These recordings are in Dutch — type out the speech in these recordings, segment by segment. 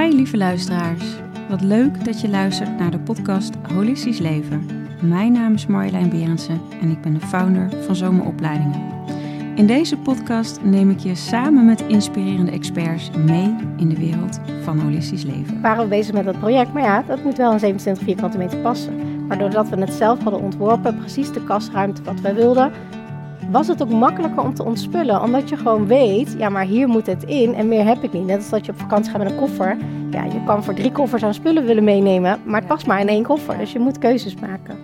Hi lieve luisteraars. Wat leuk dat je luistert naar de podcast Holistisch Leven. Mijn naam is Marjolein Berendsen en ik ben de founder van Zomeropleidingen. In deze podcast neem ik je samen met inspirerende experts mee in de wereld van holistisch leven. We waren bezig met dat project, maar ja, dat moet wel in 27 vierkante meter passen. Maar doordat we het zelf hadden ontworpen, precies de kastruimte wat wij wilden, was het ook makkelijker om te ontspullen. Omdat je gewoon weet, ja, maar hier moet het in en meer heb ik niet. Net als dat je op vakantie gaat met een koffer. Ja, je kan voor drie koffers aan spullen willen meenemen, maar het past maar in één koffer. Dus je moet keuzes maken.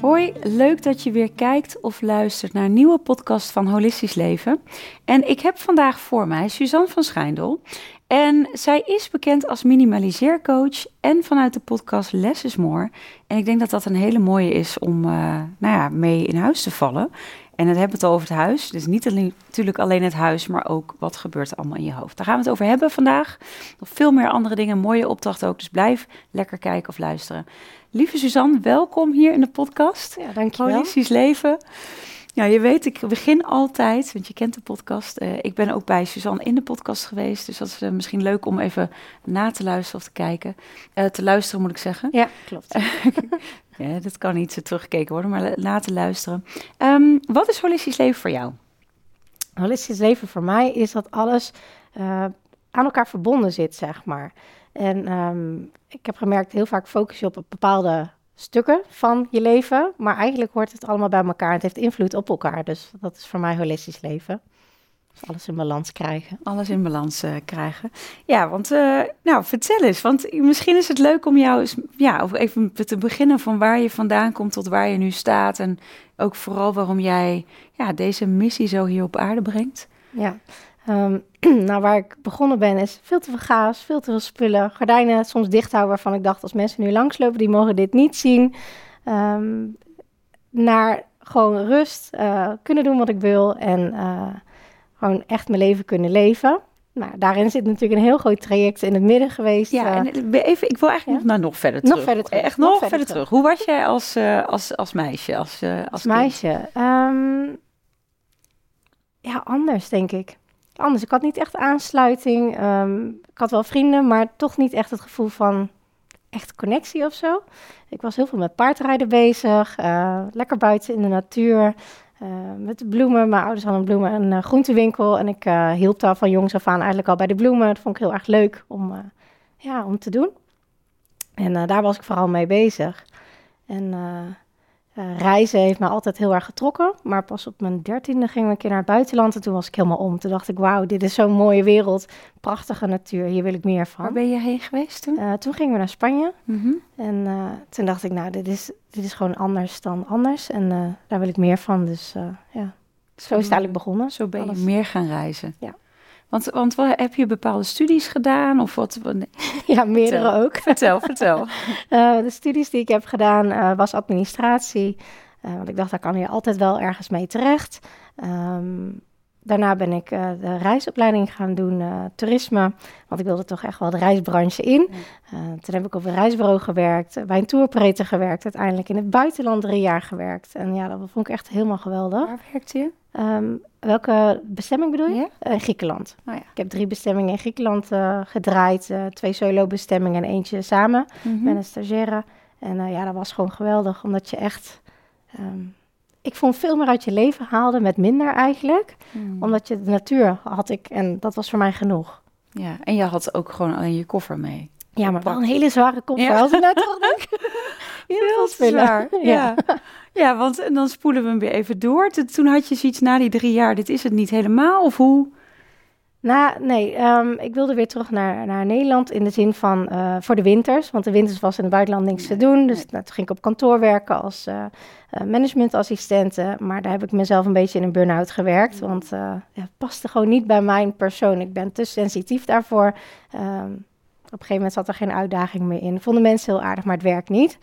Hoi, leuk dat je weer kijkt of luistert naar een nieuwe podcast van Holistisch Leven. En ik heb vandaag voor mij Suzanne van Schijndel. En zij is bekend als minimaliseercoach en vanuit de podcast Less is More. En ik denk dat dat een hele mooie is om uh, nou ja, mee in huis te vallen. En dan hebben we het over het huis. Dus niet alleen, natuurlijk alleen het huis, maar ook wat gebeurt er allemaal in je hoofd. Daar gaan we het over hebben vandaag. Nog veel meer andere dingen, mooie opdrachten ook. Dus blijf lekker kijken of luisteren. Lieve Suzanne, welkom hier in de podcast. Ja, dankjewel. Holistisch leven. Ja, je weet, ik begin altijd, want je kent de podcast. Uh, ik ben ook bij Suzanne in de podcast geweest. Dus dat is uh, misschien leuk om even na te luisteren of te kijken. Uh, te luisteren moet ik zeggen. Ja, klopt. ja, dat kan niet teruggekeken worden, maar na te luisteren. Um, wat is holistisch leven voor jou? Holistisch leven voor mij is dat alles aan elkaar verbonden zit, zeg maar. En um, ik heb gemerkt, heel vaak focus je op een bepaalde stukken van je leven, maar eigenlijk hoort het allemaal bij elkaar. Het heeft invloed op elkaar, dus dat is voor mij holistisch leven. Dus alles in balans krijgen. Alles in balans uh, krijgen. Ja, want uh, nou, vertel eens, want misschien is het leuk om jou eens, ja, of even te beginnen van waar je vandaan komt tot waar je nu staat en ook vooral waarom jij ja, deze missie zo hier op aarde brengt. Ja, Um, nou, waar ik begonnen ben is veel te veel gaas, veel te veel spullen. Gordijnen soms dicht houden waarvan ik dacht, als mensen nu langslopen, die mogen dit niet zien. Um, naar gewoon rust, uh, kunnen doen wat ik wil en uh, gewoon echt mijn leven kunnen leven. Nou, daarin zit natuurlijk een heel groot traject in het midden geweest. Ja, uh, en even, ik wil eigenlijk ja? nog, nou, nog verder terug. Nog verder terug. Echt nog, nog verder, terug. terug. Hoe was jij als, als, als meisje? Als, als, als meisje? Um, ja, anders denk ik anders. Ik had niet echt aansluiting. Um, ik had wel vrienden, maar toch niet echt het gevoel van echt connectie of zo. Ik was heel veel met paardrijden bezig, uh, lekker buiten in de natuur. Uh, met de bloemen. Mijn ouders hadden een bloemen- en uh, groentewinkel. En ik hielp daar van jongs af aan eigenlijk al bij de bloemen. Dat vond ik heel erg leuk om, ja, om te doen. En daar was ik vooral mee bezig. En uh, reizen heeft me altijd heel erg getrokken. Maar pas op mijn dertiende gingen we een keer naar het buitenland. En toen was ik helemaal om. Toen dacht ik, wauw, dit is zo'n mooie wereld. Prachtige natuur, hier wil ik meer van. Waar ben je heen geweest toen? Uh, toen gingen we naar Spanje. Mm -hmm. En uh, toen dacht ik, nou, dit is, dit is gewoon anders dan anders. En daar wil ik meer van. Dus ja, zo is het eigenlijk begonnen. Zo ben je Alles. meer gaan reizen. Ja. Want, want wat, heb je bepaalde studies gedaan? Of wat? Ja, meerdere vertel. ook. Vertel, vertel. uh, de studies die ik heb gedaan uh, was administratie. Uh, want ik dacht, daar kan je altijd wel ergens mee terecht. Um, daarna ben ik de reisopleiding gaan doen, toerisme. Want ik wilde toch echt wel de reisbranche in. Ja. toen heb ik op een reisbureau gewerkt, bij een touroperator gewerkt. Uiteindelijk in het buitenland drie jaar gewerkt. En ja, dat vond ik echt helemaal geweldig. Waar werkte je? Um, welke bestemming bedoel je? Ja? Uh, Griekenland. Oh, ja. Ik heb drie bestemmingen in Griekenland uh, gedraaid. Uh, twee solo-bestemmingen en eentje samen Mhm. mm -hmm. met een stagiaire. En ja, dat was gewoon geweldig, omdat je echt... Um, ik vond veel meer uit je leven haalde met minder eigenlijk. Mm. Omdat je de natuur had ik en dat was voor mij genoeg. Ja, en je had ook gewoon alleen je koffer mee. Ja, maar wel een hele zware koffer. Ja. Als ik nou. Heel zwaar. Ja. ja. ja, want dan spoelen we hem weer even door. Toen had je zoiets na die drie jaar, dit is het niet helemaal, of hoe? Nou, nee, um, ik wilde weer terug naar, naar Nederland in de zin van uh, voor de winters. Want de winters was in het buitenland niks te doen. Dus nou, toen ging ik op kantoor werken als uh, managementassistente. Maar daar heb ik mezelf een beetje in een burn-out gewerkt. Want uh, ja, het paste gewoon niet bij mijn persoon. Ik ben te sensitief daarvoor. Um, op een gegeven moment zat er geen uitdaging meer in. Vonden mensen heel aardig, maar het werkt niet.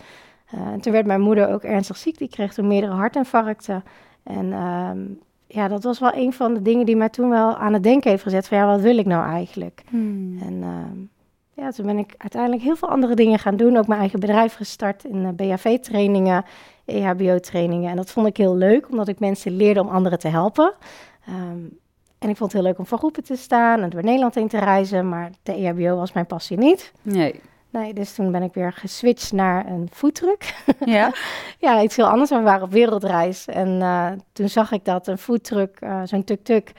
En toen werd mijn moeder ook ernstig ziek. Die kreeg toen meerdere hartinfarcten. En um, ja, dat was wel een van de dingen die mij toen wel aan het denken heeft gezet. Van ja, wat wil ik nou eigenlijk? Hmm. En uh, ja, toen ben ik uiteindelijk heel veel andere dingen gaan doen. Ook mijn eigen bedrijf gestart in uh, BHV-trainingen, E EHBO-trainingen. En dat vond ik heel leuk, omdat ik mensen leerde om anderen te helpen. Um, En ik vond het heel leuk om voor groepen te staan en door Nederland heen te reizen. Maar de EHBO was mijn passie niet. Nee. Nee, dus toen ben ik weer geswitcht naar een foodtruck. Ja? ja, iets heel anders. We waren op wereldreis. En eh, toen zag ik dat een foodtruck, eh zo'n tuk-tuk,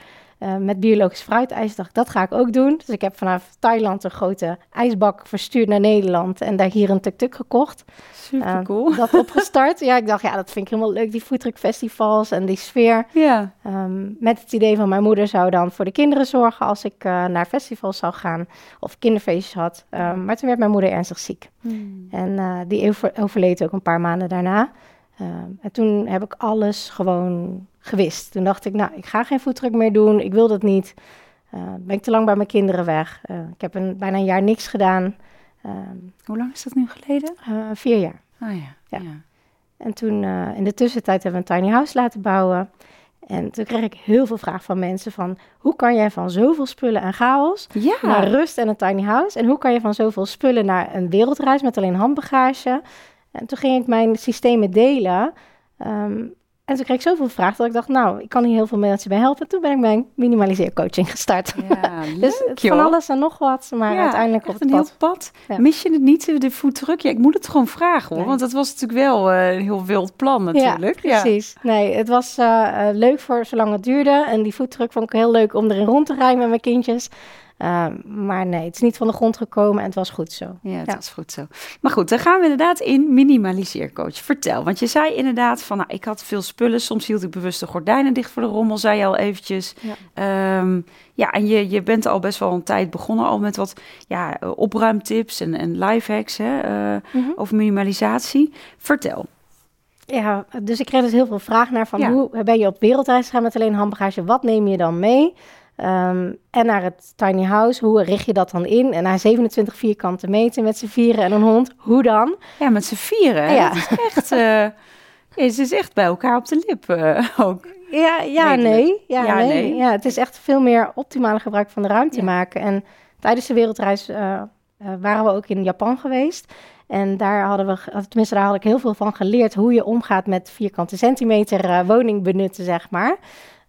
eh, met biologisch fruitijs, dacht ik, dat ga ik ook doen. Dus ik heb vanaf Thailand een grote ijsbak verstuurd naar Nederland en daar hier een tuk-tuk gekocht. Super Eh, cool. Dat opgestart. ja, ik dacht, ja, dat vind ik helemaal leuk, die foodtruck festivals en die sfeer. Ja. Ehm, met het idee van mijn moeder zou dan voor de kinderen zorgen als ik eh, naar festivals zou gaan of kinderfeestjes had. Ehm, maar toen werd mijn moeder ernstig ziek. En eh, die over- overleed ook een paar maanden daarna. Ehm, en toen heb ik alles gewoon gewist. Toen dacht ik, nou, ik ga geen voetdruk meer doen. Ik wil dat niet. Eh, ben ik te lang bij mijn kinderen weg. Eh, ik heb een, bijna een jaar niks gedaan. Ehm, Hoe lang is dat nu geleden? eh, vier jaar. Oh ja. Ja. En toen in de tussentijd hebben we een tiny house laten bouwen. En toen kreeg ik heel veel vragen van mensen van... hoe kan jij van zoveel spullen en chaos Ja. naar rust en een tiny house? En hoe kan je van zoveel spullen naar een wereldreis met alleen handbagage? En toen ging ik mijn systemen delen. Ehm, en toen kreeg ik zoveel vragen dat ik dacht... nou, ik kan hier heel veel mensen bij helpen. En toen ben ik mijn minimaliseercoaching gestart. Ja, Dus het- van alles en nog wat, maar Ja, uiteindelijk op het een pad. heel pad. Ja. Mis je het niet, de voetdruk? Ja, ik moet het gewoon vragen hoor, want dat was natuurlijk wel eh, een heel wild plan natuurlijk. Ja, precies. Nee, het was eh, eh, leuk voor zolang het duurde. En die voetdruk vond ik heel leuk om erin rond te rijden met mijn kindjes. Eh, maar nee, het is niet van de grond gekomen en het was goed zo. Ja, het Ja. was goed zo. Maar goed, dan gaan we inderdaad in minimaliseercoach. Vertel, want je zei inderdaad van, nou, ik had veel spullen. Soms hield ik bewust de gordijnen dicht voor de rommel, zei je al eventjes. Ja. Ehm, ja, en je, je bent al best wel een tijd begonnen al met wat ja, opruimtips en, en lifehacks hè, eh, Mhm. over minimalisatie. Vertel. Ja, dus ik kreeg dus heel veel vragen naar van Ja. hoe ben je op wereldreis gegaan met alleen handbagage? Wat neem je dan mee? Ehm, en naar het tiny house, hoe richt je dat dan in? En naar 27 vierkante meter met z'n vieren en een hond, hoe dan? Ja, met z'n vieren. Ja. Het is echt, eh, het is echt bij elkaar op de lip eh, ook. Ja, ja, nee. Ja, Ja, nee. nee. Ja, het is echt veel meer optimale gebruik van de ruimte Ja. maken. En tijdens de wereldreis eh, waren we ook in Japan geweest. En daar hadden we, tenminste, daar had ik heel veel van geleerd hoe je omgaat met vierkante centimeter woning benutten, zeg maar.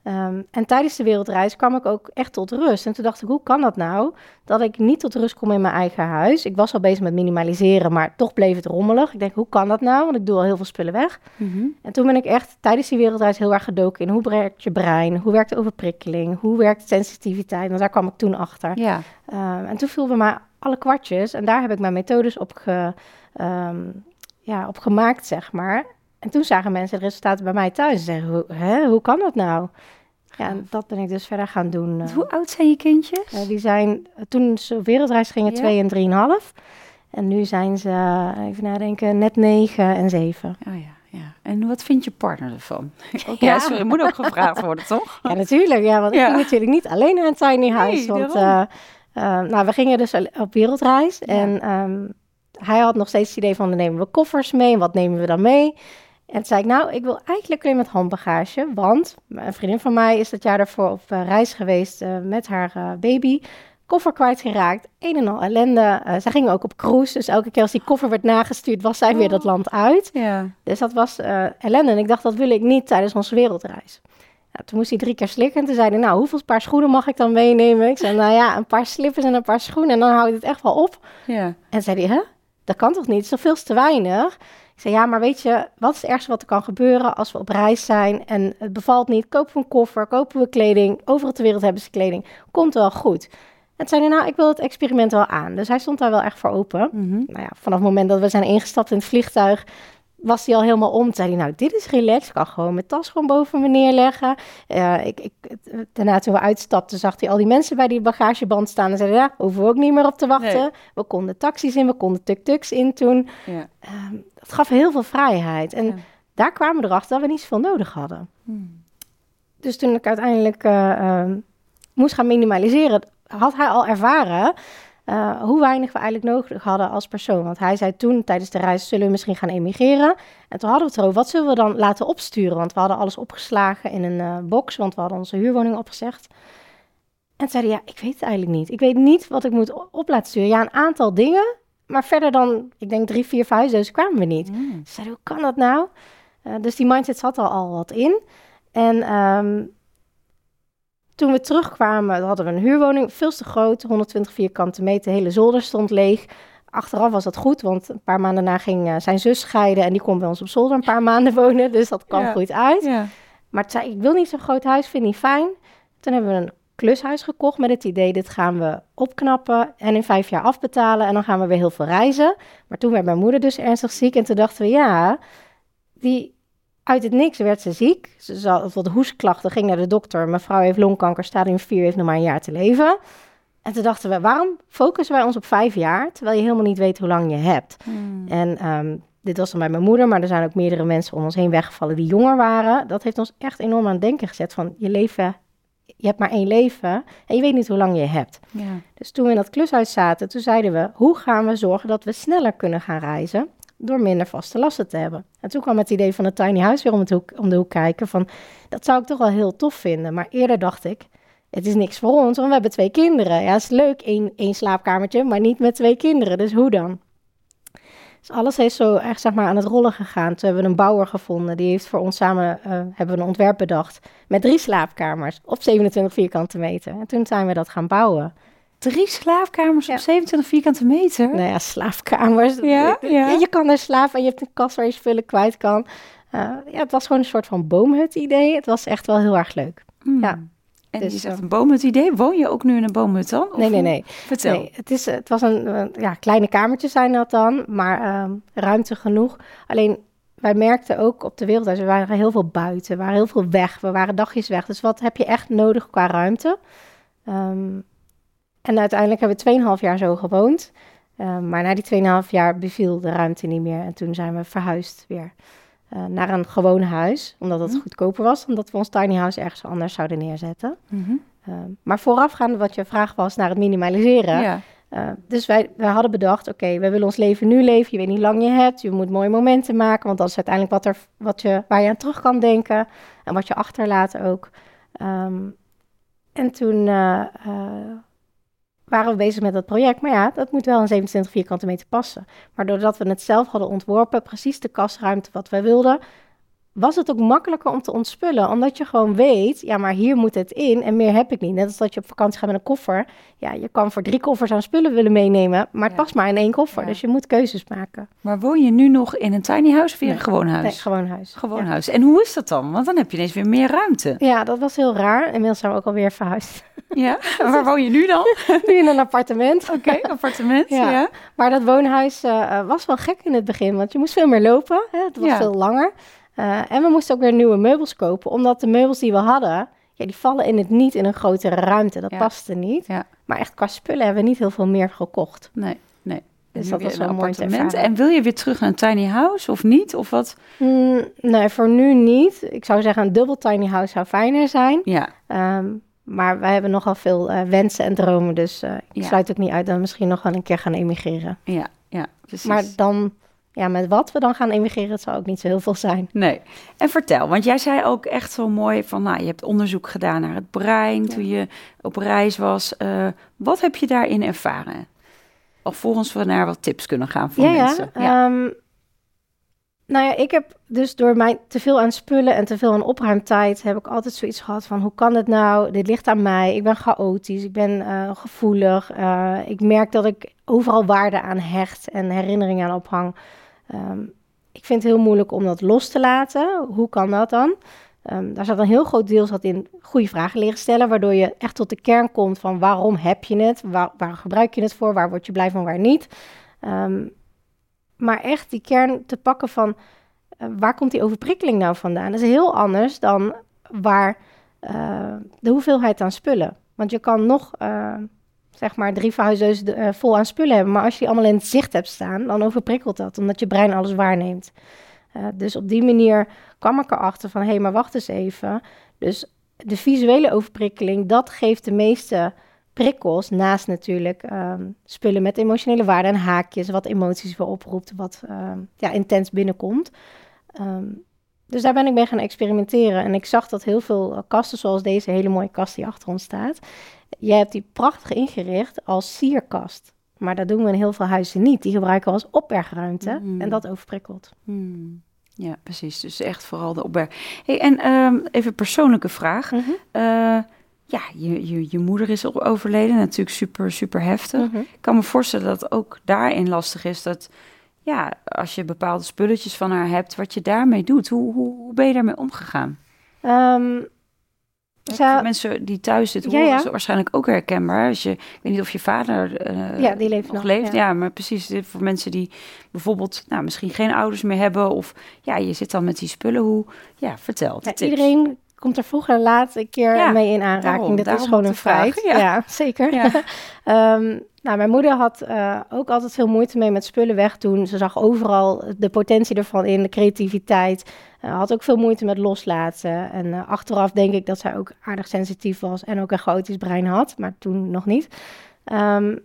Ehm, en tijdens de wereldreis kwam ik ook echt tot rust. En toen dacht ik, hoe kan dat nou? Dat ik niet tot rust kom in mijn eigen huis. Ik was al bezig met minimaliseren, maar toch bleef het rommelig. Ik denk, hoe kan dat nou? Want ik doe al heel veel spullen weg. En toen ben ik echt tijdens die wereldreis heel erg gedoken in hoe werkt je brein, hoe werkt de overprikkeling, hoe werkt sensitiviteit. Want daar kwam ik toen achter. Ja, Ehm, en toen vielden mij alle kwartjes en daar heb ik mijn methodes op, ge, ehm, ja, op gemaakt, zeg maar. En toen zagen mensen de resultaten bij mij thuis en zeggen, hoe, hè, hoe kan dat nou? Ja, en dat ben ik dus verder gaan doen. eh. hoe oud zijn je kindjes? Eh, die zijn, toen ze op wereldreis gingen, Ja? twee en drieënhalf. En nu zijn ze, eh, even nadenken, net negen en zeven. Oh ja, ja. En wat vindt je partner ervan? Ook, Ja. sorry, moet ook gevraagd worden, toch? Ja, natuurlijk. Ja, want ik ging natuurlijk niet alleen naar een tiny house. Nee, want eh, eh, nou, we gingen dus op wereldreis. En ehm, hij had nog steeds het idee van, dan nemen we koffers mee. En wat nemen we dan mee? En toen zei ik, nou, ik wil eigenlijk alleen met handbagage. Want een vriendin van mij is dat jaar daarvoor op eh, reis geweest eh, met haar eh, baby. Koffer kwijtgeraakt, een en al ellende. Zij gingen ook op cruise, dus elke keer als die koffer werd nagestuurd, was zij weer Oh. dat land uit. Ja. Dus dat was ellende. En ik dacht, dat wil ik niet tijdens onze wereldreis. Ja, toen moest hij drie keer slikken. En toen zei hij, nou, hoeveel paar schoenen mag ik dan meenemen? Ik zei, nou ja, een paar slippers en een paar schoenen. En dan houdt het echt wel op. Ja. En zei hij, hè? Dat kan toch niet? Het is te weinig? Ik zei, ja, maar weet je, wat is het ergste wat er kan gebeuren als we op reis zijn en het bevalt niet? Kopen we een koffer, kopen we kleding. Overal ter wereld hebben ze kleding. Komt wel goed. En zei hij, nou, ik wil het experiment wel aan. Dus hij stond daar wel echt voor open Mhm. nou ja, vanaf het moment dat we zijn ingestapt in het vliegtuig, was hij al helemaal om. Toen zei hij, nou, dit is relaxed. Ik kan gewoon mijn tas gewoon boven me neerleggen. Eh, ik, ik, daarna toen we uitstapten, zag hij al die mensen bij die bagageband staan. En zei hij, ja, hoeven we ook niet meer op te wachten. Nee. We konden taxis in, we konden tuk-tuks in toen. Ja. Ehm, dat gaf heel veel vrijheid. En Ja. daar kwamen we erachter dat we niet zoveel nodig hadden. Hmm. Dus toen ik uiteindelijk eh, ehm, moest gaan minimaliseren, had hij al ervaren eh, hoe weinig we eigenlijk nodig hadden als persoon. Want hij zei toen tijdens de reis, zullen we misschien gaan emigreren? En toen hadden we het erover, wat zullen we dan laten opsturen? Want we hadden alles opgeslagen in een eh, box, want we hadden onze huurwoning opgezegd. En zei hij, ja, ik weet het eigenlijk niet. Ik weet niet wat ik moet op laten sturen. Ja, een aantal dingen, maar verder dan, ik denk drie, vier verhuisdozen kwamen we niet. Ze zeiden, hoe kan dat nou? Eh, dus die mindset zat al, al wat in. En ehm, toen we terugkwamen, hadden we een huurwoning, veel te groot, 120 vierkante meter, de hele zolder stond leeg. Achteraf was dat goed, want een paar maanden daarna ging uh, zijn zus scheiden en die kon bij ons op zolder een paar maanden wonen, dus dat kwam Ja. goed uit. Ja. Maar het zei, ik wil niet zo'n groot huis, vind ik niet fijn. Toen hebben we een klushuis gekocht met het idee, dit gaan we opknappen en in vijf jaar afbetalen en dan gaan we weer heel veel reizen. Maar toen werd mijn moeder dus ernstig ziek en toen dachten we, ja, die uit het niks werd ze ziek. Ze had wat hoestklachten, ging naar de dokter. Mevrouw heeft longkanker, stadium 4, heeft nog maar een jaar te leven. En toen dachten we, waarom focussen wij ons op vijf jaar, terwijl je helemaal niet weet hoe lang je hebt? Hmm. En ehm, dit was dan bij mijn moeder, maar er zijn ook meerdere mensen om ons heen weggevallen die jonger waren. Dat heeft ons echt enorm aan het denken gezet van je leven, je hebt maar één leven en je weet niet hoe lang je hebt. Ja. Dus toen we in dat klushuis zaten, toen zeiden we, hoe gaan we zorgen dat we sneller kunnen gaan reizen door minder vaste lasten te hebben? En toen kwam het idee van het tiny house weer om, het hoek, om de hoek kijken van, dat zou ik toch wel heel tof vinden. Maar eerder dacht ik, het is niks voor ons, want we hebben twee kinderen. Ja, het is leuk, één, één slaapkamertje, maar niet met twee kinderen. Dus hoe dan? Dus alles is zo echt zeg maar aan het rollen gegaan. Toen hebben we een bouwer gevonden. Die heeft voor ons samen uh, hebben we een ontwerp bedacht. Met drie slaapkamers op 27 vierkante meter. En toen zijn we dat gaan bouwen. Drie slaapkamers Ja. op 27 vierkante meter? Nou ja, slaapkamers. Ja, ja. Je kan er slapen en je hebt een kast waar je spullen kwijt kan. Uh, ja, het was gewoon een soort van boomhut idee. Het was echt wel heel erg leuk. Hmm. Ja. En Dus, je zegt eh, een boomhut idee. Woon je ook nu in een boomhut dan? Of Nee, nee, nee. Vertel. Nee, het, is, het was een, eh, ja, kleine kamertjes zijn dat dan, maar ehm, ruimte genoeg. Alleen, wij merkten ook op de wereldreis, we waren heel veel buiten, we waren heel veel weg, we waren dagjes weg. Dus wat heb je echt nodig qua ruimte? Ehm, en uiteindelijk hebben we 2,5 jaar zo gewoond. Ehm, maar na die 2,5 jaar beviel de ruimte niet meer. En toen zijn we verhuisd weer eh, naar een gewoon huis. Omdat het Mhm. goedkoper was. Omdat we ons tiny house ergens anders zouden neerzetten. Mhm. Ehm, maar voorafgaand wat je vraag was naar het minimaliseren. Ja. Dus wij, wij hadden bedacht, oké, wij willen ons leven nu leven. Je weet niet lang je hebt. Je moet mooie momenten maken. Want dat is uiteindelijk wat er, wat je, waar je aan terug kan denken. En wat je achterlaat ook. Ehm, en toen waren we bezig met dat project. Maar ja, dat moet wel een 27 vierkante meter passen. Maar doordat we het zelf hadden ontworpen, precies de kastruimte wat wij wilden, was het ook makkelijker om te ontspullen. Omdat je gewoon weet, ja, maar hier moet het in en meer heb ik niet. Net als dat je op vakantie gaat met een koffer. Ja, je kan voor drie koffers aan spullen willen meenemen, maar het Ja. past maar in één koffer. Ja. Dus je moet keuzes maken. Maar woon je nu nog in een tiny house of in Nee. een gewoon huis? Nee, gewoon huis. Gewoon ja. huis. En hoe is dat dan? Want dan heb je ineens weer meer ruimte. Ja, dat was heel raar. Inmiddels zijn we ook alweer verhuisd. Ja? En waar woon je nu dan? nu in een appartement. Oké, appartement. Ja. Ja. Maar dat woonhuis eh, eh, was wel gek in het begin, want je moest veel meer lopen. Hè? Het was Ja. veel langer. Eh, en we moesten ook weer nieuwe meubels kopen, omdat de meubels die we hadden, ja, die vallen in het niet in een grotere ruimte. Dat Ja. paste niet. Ja. Maar echt qua spullen hebben we niet heel veel meer gekocht. Nee, nee. Dus dat was een wel mooi te appartement. En wil je weer terug naar een tiny house of niet? Of wat? Mm, nee, voor nu niet. Ik zou zeggen, een dubbel tiny house zou fijner zijn. Ja, Ehm, maar wij hebben nogal veel eh, wensen en dromen, dus eh, ik Ja. sluit ook niet uit dat we misschien nog wel een keer gaan emigreren. ja, ja, precies. Maar dan, ja, met wat we dan gaan emigreren, het zal ook niet zo heel veel zijn. Nee. En vertel, want jij zei ook echt zo mooi van, nou, je hebt onderzoek gedaan naar het brein Ja. toen je op reis was. Eh, wat heb je daarin ervaren? Alvorens we naar wat tips kunnen gaan voor ja, mensen. ja. Ehm, nou ja, ik heb dus door mij te veel aan spullen en te veel aan opruimtijd, heb ik altijd zoiets gehad van, hoe kan het nou? Dit ligt aan mij. Ik ben chaotisch, ik ben eh, gevoelig. eh, ik merk dat ik overal waarde aan hecht en herinneringen aan ophang. Ehm, ik vind het heel moeilijk om dat los te laten. Hoe kan dat dan? Ehm, daar zat een heel groot deel zat in goede vragen leren stellen, waardoor je echt tot de kern komt van waarom heb je het? Waar, waar gebruik je het voor? Waar word je blij van, waar niet? Ehm, maar echt die kern te pakken van eh, waar komt die overprikkeling nou vandaan? Dat is heel anders dan waar eh, de hoeveelheid aan spullen. Want je kan nog eh, zeg maar drie verhuisdeuzen vol aan spullen hebben, maar als je die allemaal in het zicht hebt staan, dan overprikkelt dat, omdat je brein alles waarneemt. Dus op die manier kwam ik erachter van, hé, hey, maar wacht eens even. Dus de visuele overprikkeling, dat geeft de meeste prikkels, naast natuurlijk ehm, spullen met emotionele waarde en haakjes, wat emoties weer oproept, wat ehm, ja, intens binnenkomt. Ehm, dus daar ben ik mee gaan experimenteren. En ik zag dat heel veel eh, kasten, zoals deze hele mooie kast die achter ons staat, jij hebt die prachtig ingericht als sierkast. Maar dat doen we in heel veel huizen niet. Die gebruiken we als opbergruimte Mm. en dat overprikkelt. Hmm. Ja, precies. Dus echt vooral de opberg. Hey, en even een persoonlijke vraag. Eh, ja, je, je, je moeder is overleden. Natuurlijk super, super heftig. Mhm. Ik kan me voorstellen dat het ook daarin lastig is dat, ja, als je bepaalde spulletjes van haar hebt, wat je daarmee doet. Hoe, hoe, hoe ben je daarmee omgegaan? Ehm, Zou- Voor mensen die thuis zitten Ja, horen, ja. is waarschijnlijk ook herkenbaar. Als je, ik weet niet of je vader eh, Ja, die leeft nog nog, leeft. ja. Ja. maar precies. dit Voor mensen die bijvoorbeeld nou, misschien geen ouders meer hebben. Of ja, je zit dan met die spullen. Hoe, ja, vertel. iedereen komt er vroeger en laat een keer Ja, mee in aanraking. daarom- dat daarom is gewoon een feit. ja. Ja, zeker. Ja. Ehm, nou, mijn moeder had eh, ook altijd veel moeite mee met spullen wegdoen. Ze zag overal de potentie ervan in, de creativiteit. Eh, had ook veel moeite met loslaten. En eh, achteraf denk ik dat zij ook aardig sensitief was en ook een chaotisch brein had, maar toen nog niet. Ehm,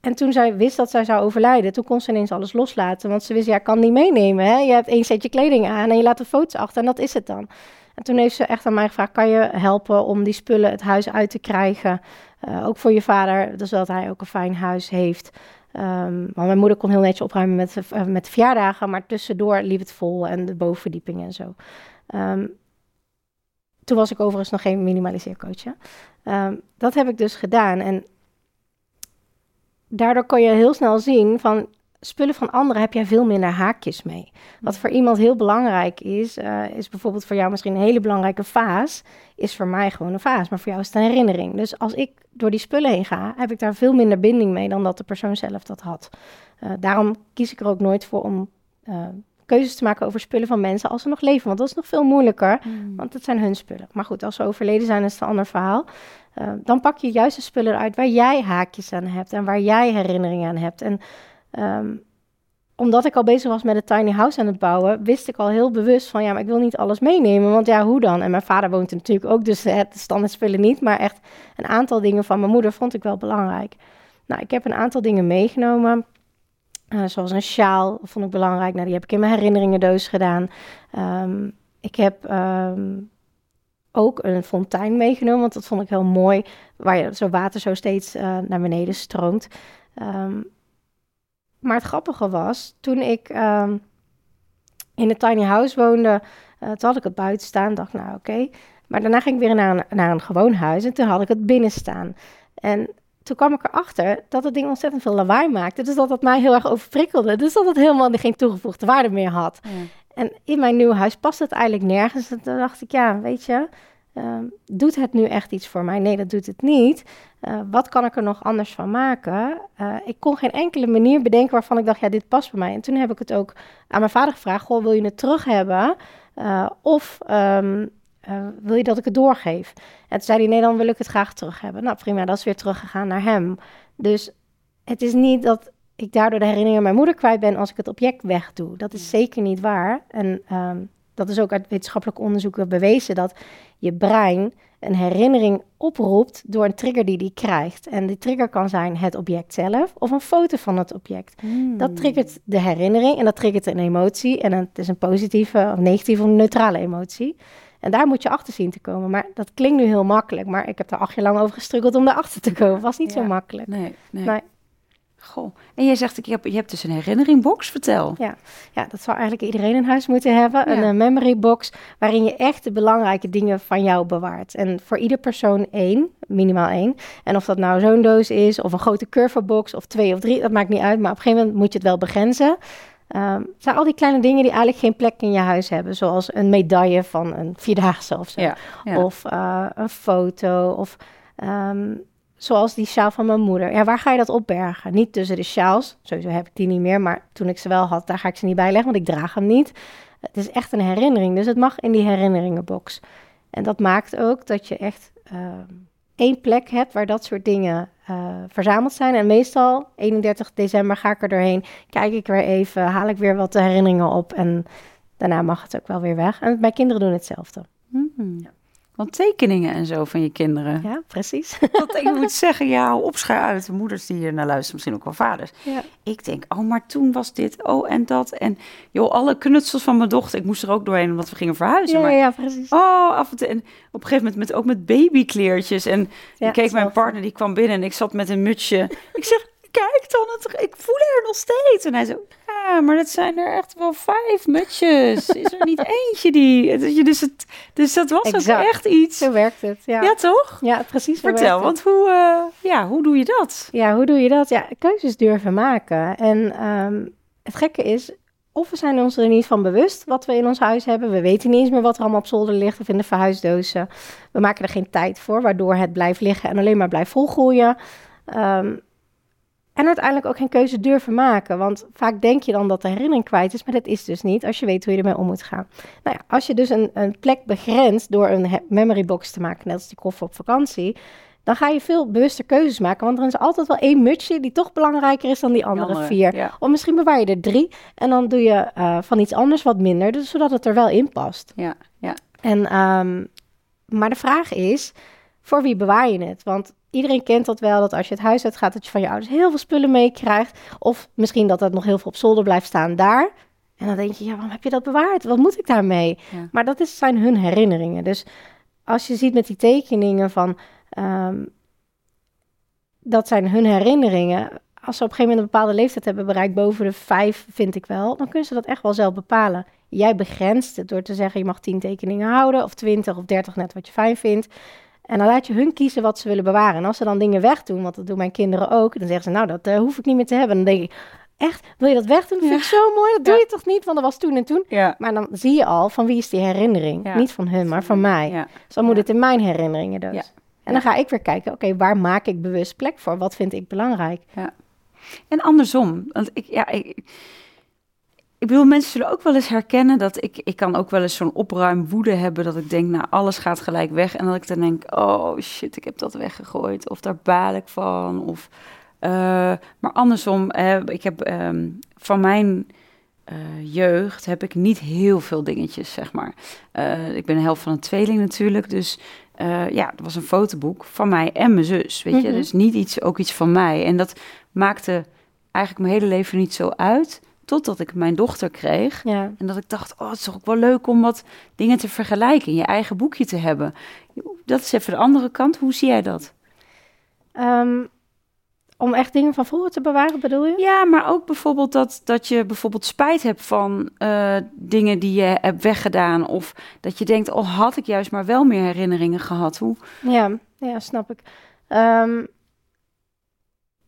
en toen zij wist dat zij zou overlijden, toen kon ze ineens alles loslaten. Want ze wist, ja, ik kan niet meenemen. Hè? Je hebt één setje kleding aan en je laat de foto's achter en dat is het dan. En toen heeft ze echt aan mij gevraagd, kan je helpen om die spullen het huis uit te krijgen? Eh, ook voor je vader, dus zodat hij ook een fijn huis heeft. Ehm, mijn moeder kon heel netjes opruimen met, eh, met de verjaardagen, maar tussendoor liep het vol en de bovenverdieping en zo. Ehm, toen was ik overigens nog geen minimaliseercoach. Ehm, dat heb ik dus gedaan en daardoor kon je heel snel zien van spullen van anderen heb jij veel minder haakjes mee. Wat voor iemand heel belangrijk is, eh, is bijvoorbeeld voor jou misschien een hele belangrijke vaas, is voor mij gewoon een vaas, maar voor jou is het een herinnering. Dus als ik door die spullen heen ga, heb ik daar veel minder binding mee dan dat de persoon zelf dat had. Eh, daarom kies ik er ook nooit voor om eh, keuzes te maken over spullen van mensen als ze nog leven, want dat is nog veel moeilijker. Mm. Want het zijn hun spullen. Maar goed, als ze overleden zijn, is het een ander verhaal. Dan pak je juist de spullen eruit waar jij haakjes aan hebt en waar jij herinneringen aan hebt. En ehm, omdat ik al bezig was met het tiny house aan het bouwen, wist ik al heel bewust van ja, maar ik wil niet alles meenemen. Want ja, hoe dan? En mijn vader woont natuurlijk ook, dus het standaard spullen niet. Maar echt een aantal dingen van mijn moeder vond ik wel belangrijk. Nou, ik heb een aantal dingen meegenomen. eh, zoals een sjaal vond ik belangrijk. Nou, die heb ik in mijn herinneringendoos gedaan. Ehm, ik heb ehm, ook een fontein meegenomen, want dat vond ik heel mooi. Waar zo water zo steeds eh, naar beneden stroomt. Maar het grappige was, toen ik ehm, in het tiny house woonde, eh, toen had ik het buiten staan. dacht, nou oké. Maar daarna ging ik weer naar een, naar een gewoon huis en toen had ik het binnen staan. En toen kwam ik erachter dat het ding ontzettend veel lawaai maakte. Dus dat het mij heel erg overprikkelde. Dus dat het helemaal geen toegevoegde waarde meer had. Ja. En in mijn nieuwe huis past het eigenlijk nergens. En toen dacht ik, ja, weet je, ehm, doet het nu echt iets voor mij? Nee, dat doet het niet. Eh, wat kan ik er nog anders van maken? Eh, ik kon geen enkele manier bedenken waarvan ik dacht, ja, dit past bij mij. En toen heb ik het ook aan mijn vader gevraagd, goh, wil je het terug hebben? Eh, of ehm, eh, wil je dat ik het doorgeef? En toen zei hij, nee, dan wil ik het graag terug hebben. Nou, prima, dat is weer teruggegaan naar hem. Dus het is niet dat ik daardoor de herinnering aan mijn moeder kwijt ben als ik het object wegdoe. Dat is zeker niet waar. En ehm, dat is ook uit wetenschappelijk onderzoeken bewezen dat je brein een herinnering oproept door een trigger die die krijgt. En die trigger kan zijn het object zelf of een foto van het object. Dat triggert de herinnering en dat triggert een emotie. En het is een positieve of negatieve of neutrale emotie. En daar moet je achter zien te komen. Maar dat klinkt nu heel makkelijk. Maar ik heb er acht jaar lang over gestruggeld om daarachter te komen. was niet Ja. zo makkelijk. Nee, nee. Nee. Goh. En jij zegt, ik heb, je hebt dus een herinneringbox, vertel. Ja, dat zou eigenlijk iedereen in huis moeten hebben. Een Ja. eh, memory box waarin je echt de belangrijke dingen van jou bewaart. En voor ieder persoon één, minimaal één. En of dat nou zo'n doos is, of een grote curverbox, of twee of drie, dat maakt niet uit. Maar op een gegeven moment moet je het wel begrenzen. Ehm, het zijn al die kleine dingen die eigenlijk geen plek in je huis hebben. Zoals een medaille van een vierdaagse of zo. Ja, ja. Of eh, een foto. Of ehm, zoals die sjaal van mijn moeder. Ja, waar ga je dat opbergen? Niet tussen de sjaals. Sowieso heb ik die niet meer. Maar toen ik ze wel had, daar ga ik ze niet bij leggen. Want ik draag hem niet. Het is echt een herinnering. Dus het mag in die herinneringenbox. En dat maakt ook dat je echt ehm, één plek hebt waar dat soort dingen eh, verzameld zijn. En meestal, 31 december, ga ik er doorheen. Kijk ik weer even, haal ik weer wat herinneringen op. En daarna mag het ook wel weer weg. En mijn kinderen doen hetzelfde. Hmm. Want tekeningen en zo van je kinderen. Ja, precies. Dat ik moet zeggen, ja, hou op, schij uit. De moeders die hier naar luisteren, misschien ook wel vaders. Ja. Ik denk, oh, maar toen was dit, oh, en dat. En joh, alle knutsels van mijn dochter. Ik moest er ook doorheen, omdat we gingen verhuizen. Ja, maar, ja, precies. Oh, af en toe. En op een gegeven moment met, ook met babykleertjes. En Ja, ik keek mijn partner, die kwam binnen en ik zat met een mutsje. ik zeg, kijk dan, het, ik voel haar nog steeds. En hij zo, Ja, maar dat zijn er echt wel vijf mutjes. Is er niet eentje die... Dus, het, dus dat was ook echt iets. Zo werkt het, ja. Ja, toch? Ja, precies Vertel, want hoe, uh, ja, hoe doe je dat? Ja, hoe doe je dat? Ja, keuzes durven maken. En um, het gekke is, of we zijn ons er niet van bewust wat we in ons huis hebben. We weten niet eens meer wat er allemaal op zolder ligt of in de verhuisdozen. We maken er geen tijd voor, waardoor het blijft liggen en alleen maar blijft volgroeien. Um, en uiteindelijk ook geen keuze durven maken. Want vaak denk je dan dat de herinnering kwijt is, maar dat is dus niet als je weet hoe je ermee om moet gaan. Nou ja, als je dus een, een plek begrenst door een memory box te maken, net als die koffer op vakantie, dan ga je veel bewuster keuzes maken. Want er is altijd wel één mutsje die toch belangrijker is dan die andere, vier. Of misschien bewaar je er drie en dan doe je uh, van iets anders wat minder, dus zodat het er wel in past. Ja, ja. En, um, maar de vraag is, voor wie bewaar je het? Want iedereen kent dat wel, dat als je het huis uitgaat, dat je van je ouders heel veel spullen meekrijgt. Of misschien dat het nog heel veel op zolder blijft staan daar. En dan denk je, ja, waarom heb je dat bewaard? Wat moet ik daarmee? Maar dat is, zijn hun herinneringen. Dus als je ziet met die tekeningen van, um, dat zijn hun herinneringen. Als ze op een gegeven moment een bepaalde leeftijd hebben bereikt, boven de vijf, vind ik wel, dan kunnen ze dat echt wel zelf bepalen. Jij begrenst het door te zeggen, je mag tien tekeningen houden, of twintig of dertig, net wat je fijn vindt. En dan laat je hun kiezen wat ze willen bewaren. En als ze dan dingen wegdoen, want dat doen mijn kinderen ook, dan zeggen ze, nou, dat uh, hoef ik niet meer te hebben. Dan denk ik, echt, wil je dat wegdoen? Dat vind ik zo mooi. Dat doe je toch niet, want dat was toen en toen. Maar dan zie je al, van wie is die herinnering? Niet van hun, maar van mij. Dus dan moet het in mijn herinneringen dus. En dan ga ik weer kijken, oké, waar maak ik bewust plek voor? Wat vind ik belangrijk? Ja. En andersom, want ik, ja, ik, ik bedoel, mensen zullen ook wel eens herkennen dat ik, ik kan ook wel eens zo'n opruimwoede hebben. Dat ik denk, nou, alles gaat gelijk weg. En dat ik dan denk, oh shit, ik heb dat weggegooid. Of daar baal ik van. Of, uh, maar andersom, uh, ik heb um, van mijn uh, jeugd heb ik niet heel veel dingetjes, zeg maar. ik ben de helft van een tweeling natuurlijk. Dus ja, dat was een fotoboek van mij en mijn zus, weet je. Mm -hmm. Dus niet iets, ook iets van mij. En dat maakte eigenlijk mijn hele leven niet zo uit Totdat ik mijn dochter kreeg. Ja. En dat ik dacht, oh, het is toch ook wel leuk om wat dingen te vergelijken. In je eigen boekje te hebben. Dat is even de andere kant. Hoe zie jij dat? Um, om echt dingen van vroeger te bewaren, bedoel je? Ja, maar ook bijvoorbeeld dat, dat je bijvoorbeeld spijt hebt van uh, dingen die je hebt weggedaan. Of dat je denkt, oh, had ik juist maar wel meer herinneringen gehad. Hoe? Ja, ja snap ik. Um,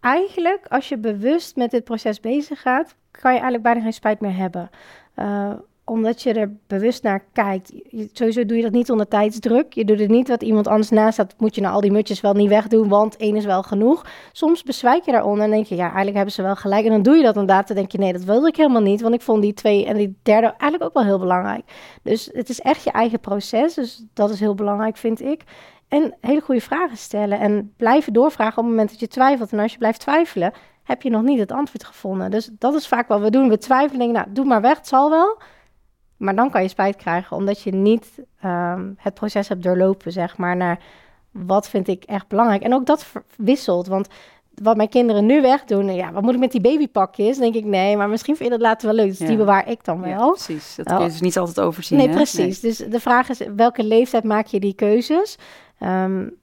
eigenlijk, als je bewust met dit proces bezig gaat, kan je eigenlijk bijna geen spijt meer hebben. Uh, omdat je er bewust naar kijkt. Je, sowieso doe je dat niet onder tijdsdruk. Je doet het niet wat iemand anders naast staat. Moet je nou al die mutjes wel niet wegdoen, want één is wel genoeg. Soms bezwijk je daaronder en denk je, ja, eigenlijk hebben ze wel gelijk. En dan doe je dat inderdaad. Dan denk je, nee, dat wilde ik helemaal niet. Want ik vond die twee en die derde eigenlijk ook wel heel belangrijk. Dus het is echt je eigen proces. Dus dat is heel belangrijk, vind ik. En hele goede vragen stellen. En blijven doorvragen op het moment dat je twijfelt. En als je blijft twijfelen, heb je nog niet het antwoord gevonden. Dus dat is vaak wat we doen. We twijfelen, denken, nou, doe maar weg, het zal wel. Maar dan kan je spijt krijgen, omdat je niet um, het proces hebt doorlopen, zeg maar, naar wat vind ik echt belangrijk. En ook dat wisselt, want wat mijn kinderen nu wegdoen, ja, wat moet ik met die babypakjes? Dan denk ik, nee, maar misschien vind je dat later wel leuk. Dus ja. die bewaar ik dan wel. Ja, precies, dat kun je dus niet altijd overzien. Nee, precies. Nee. Dus de vraag is, welke leeftijd maak je die keuzes? Um,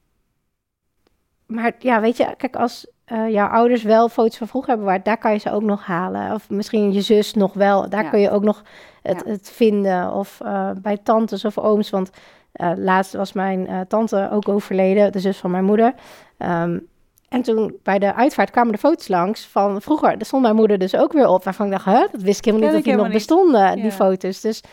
maar ja, weet je, kijk, als uh, jouw ouders wel foto's van vroeger hebben bewaard, daar kan je ze ook nog halen. Of misschien je zus nog wel, daar ja. kun je ook nog het, ja. het vinden. Of uh, bij tantes of ooms, want uh, laatst was mijn tante ook overleden, de zus van mijn moeder. Um, en toen bij de uitvaart kwamen de foto's langs van vroeger. Daar stond mijn moeder dus ook weer op, waarvan ik dacht, hè, dat wist ik helemaal niet dat die nog niet. bestonden, die foto's. Dus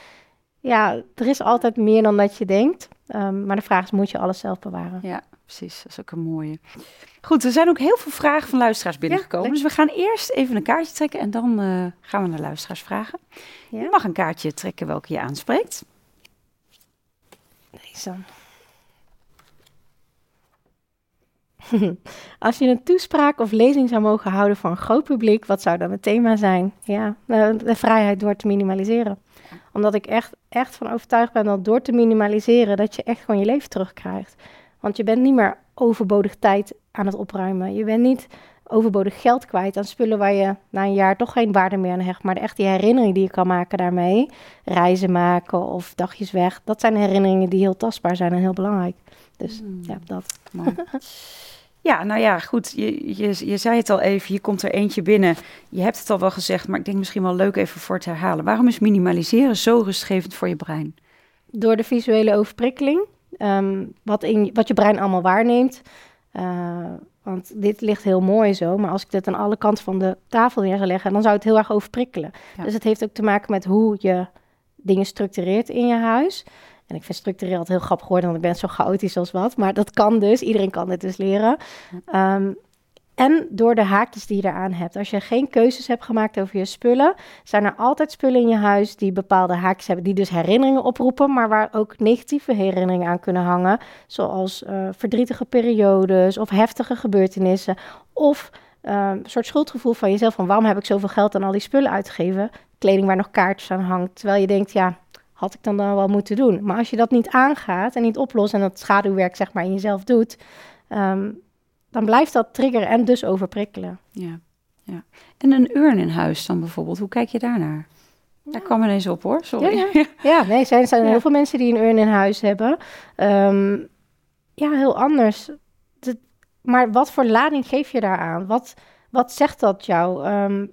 ja, er is altijd meer dan dat je denkt. Um, maar de vraag is, moet je alles zelf bewaren? Ja, precies. Dat is ook een mooie. Goed, er zijn ook heel veel vragen van luisteraars binnengekomen. Ja, dus we gaan eerst even een kaartje trekken en dan uh, gaan we naar luisteraars vragen. Ja. Je mag een kaartje trekken welke je aanspreekt. Deze. Als je een toespraak of lezing zou mogen houden voor een groot publiek, wat zou dan het thema zijn? Ja, de vrijheid door te minimaliseren. Omdat ik echt, echt van overtuigd ben dat door te minimaliseren, dat je echt gewoon je leven terugkrijgt. Want je bent niet meer overbodig tijd aan het opruimen. Je bent niet overbodig geld kwijt aan spullen waar je na een jaar toch geen waarde meer aan hecht. Maar echt die herinnering die je kan maken daarmee, reizen maken of dagjes weg, dat zijn herinneringen die heel tastbaar zijn en heel belangrijk. Dus mm. ja, dat. Ja, nou ja, goed. Je, je, je zei het al even, je komt er eentje binnen. Je hebt het al wel gezegd, maar ik denk misschien wel leuk even voor te herhalen. Waarom is minimaliseren zo rustgevend voor je brein? Door de visuele overprikkeling, ehm, wat, in, wat je brein allemaal waarneemt. Uh, want dit ligt heel mooi zo, maar als ik dit aan alle kanten van de tafel neer zou leggen, dan zou het heel erg overprikkelen. Dus het heeft ook te maken met hoe je dingen structureert in je huis. En ik vind structureel altijd heel grappig geworden, want ik ben zo chaotisch als wat. Maar dat kan dus, iedereen kan dit dus leren. Ehm, en door de haakjes die je eraan hebt. Als je geen keuzes hebt gemaakt over je spullen, zijn er altijd spullen in je huis die bepaalde haakjes hebben, die dus herinneringen oproepen, maar waar ook negatieve herinneringen aan kunnen hangen. Zoals uh, verdrietige periodes of heftige gebeurtenissen. Of uh, een soort schuldgevoel van jezelf: van waarom heb ik zoveel geld aan al die spullen uitgegeven? Kleding waar nog kaartjes aan hangt. Terwijl je denkt, ja, had ik dan dan wel moeten doen? Maar als je dat niet aangaat en niet oplost en dat schaduwwerk zeg maar in jezelf doet, um, dan blijft dat triggeren en dus overprikkelen. Ja, ja. En een urn in huis dan bijvoorbeeld, hoe kijk je daarnaar? Daar kwam ineens op hoor, sorry. Ja, ja. ja nee, er zijn, zijn heel veel mensen die een urn in huis hebben. Um, ja, heel anders. De, maar wat voor lading geef je daaraan? Wat, wat zegt dat jou? Um,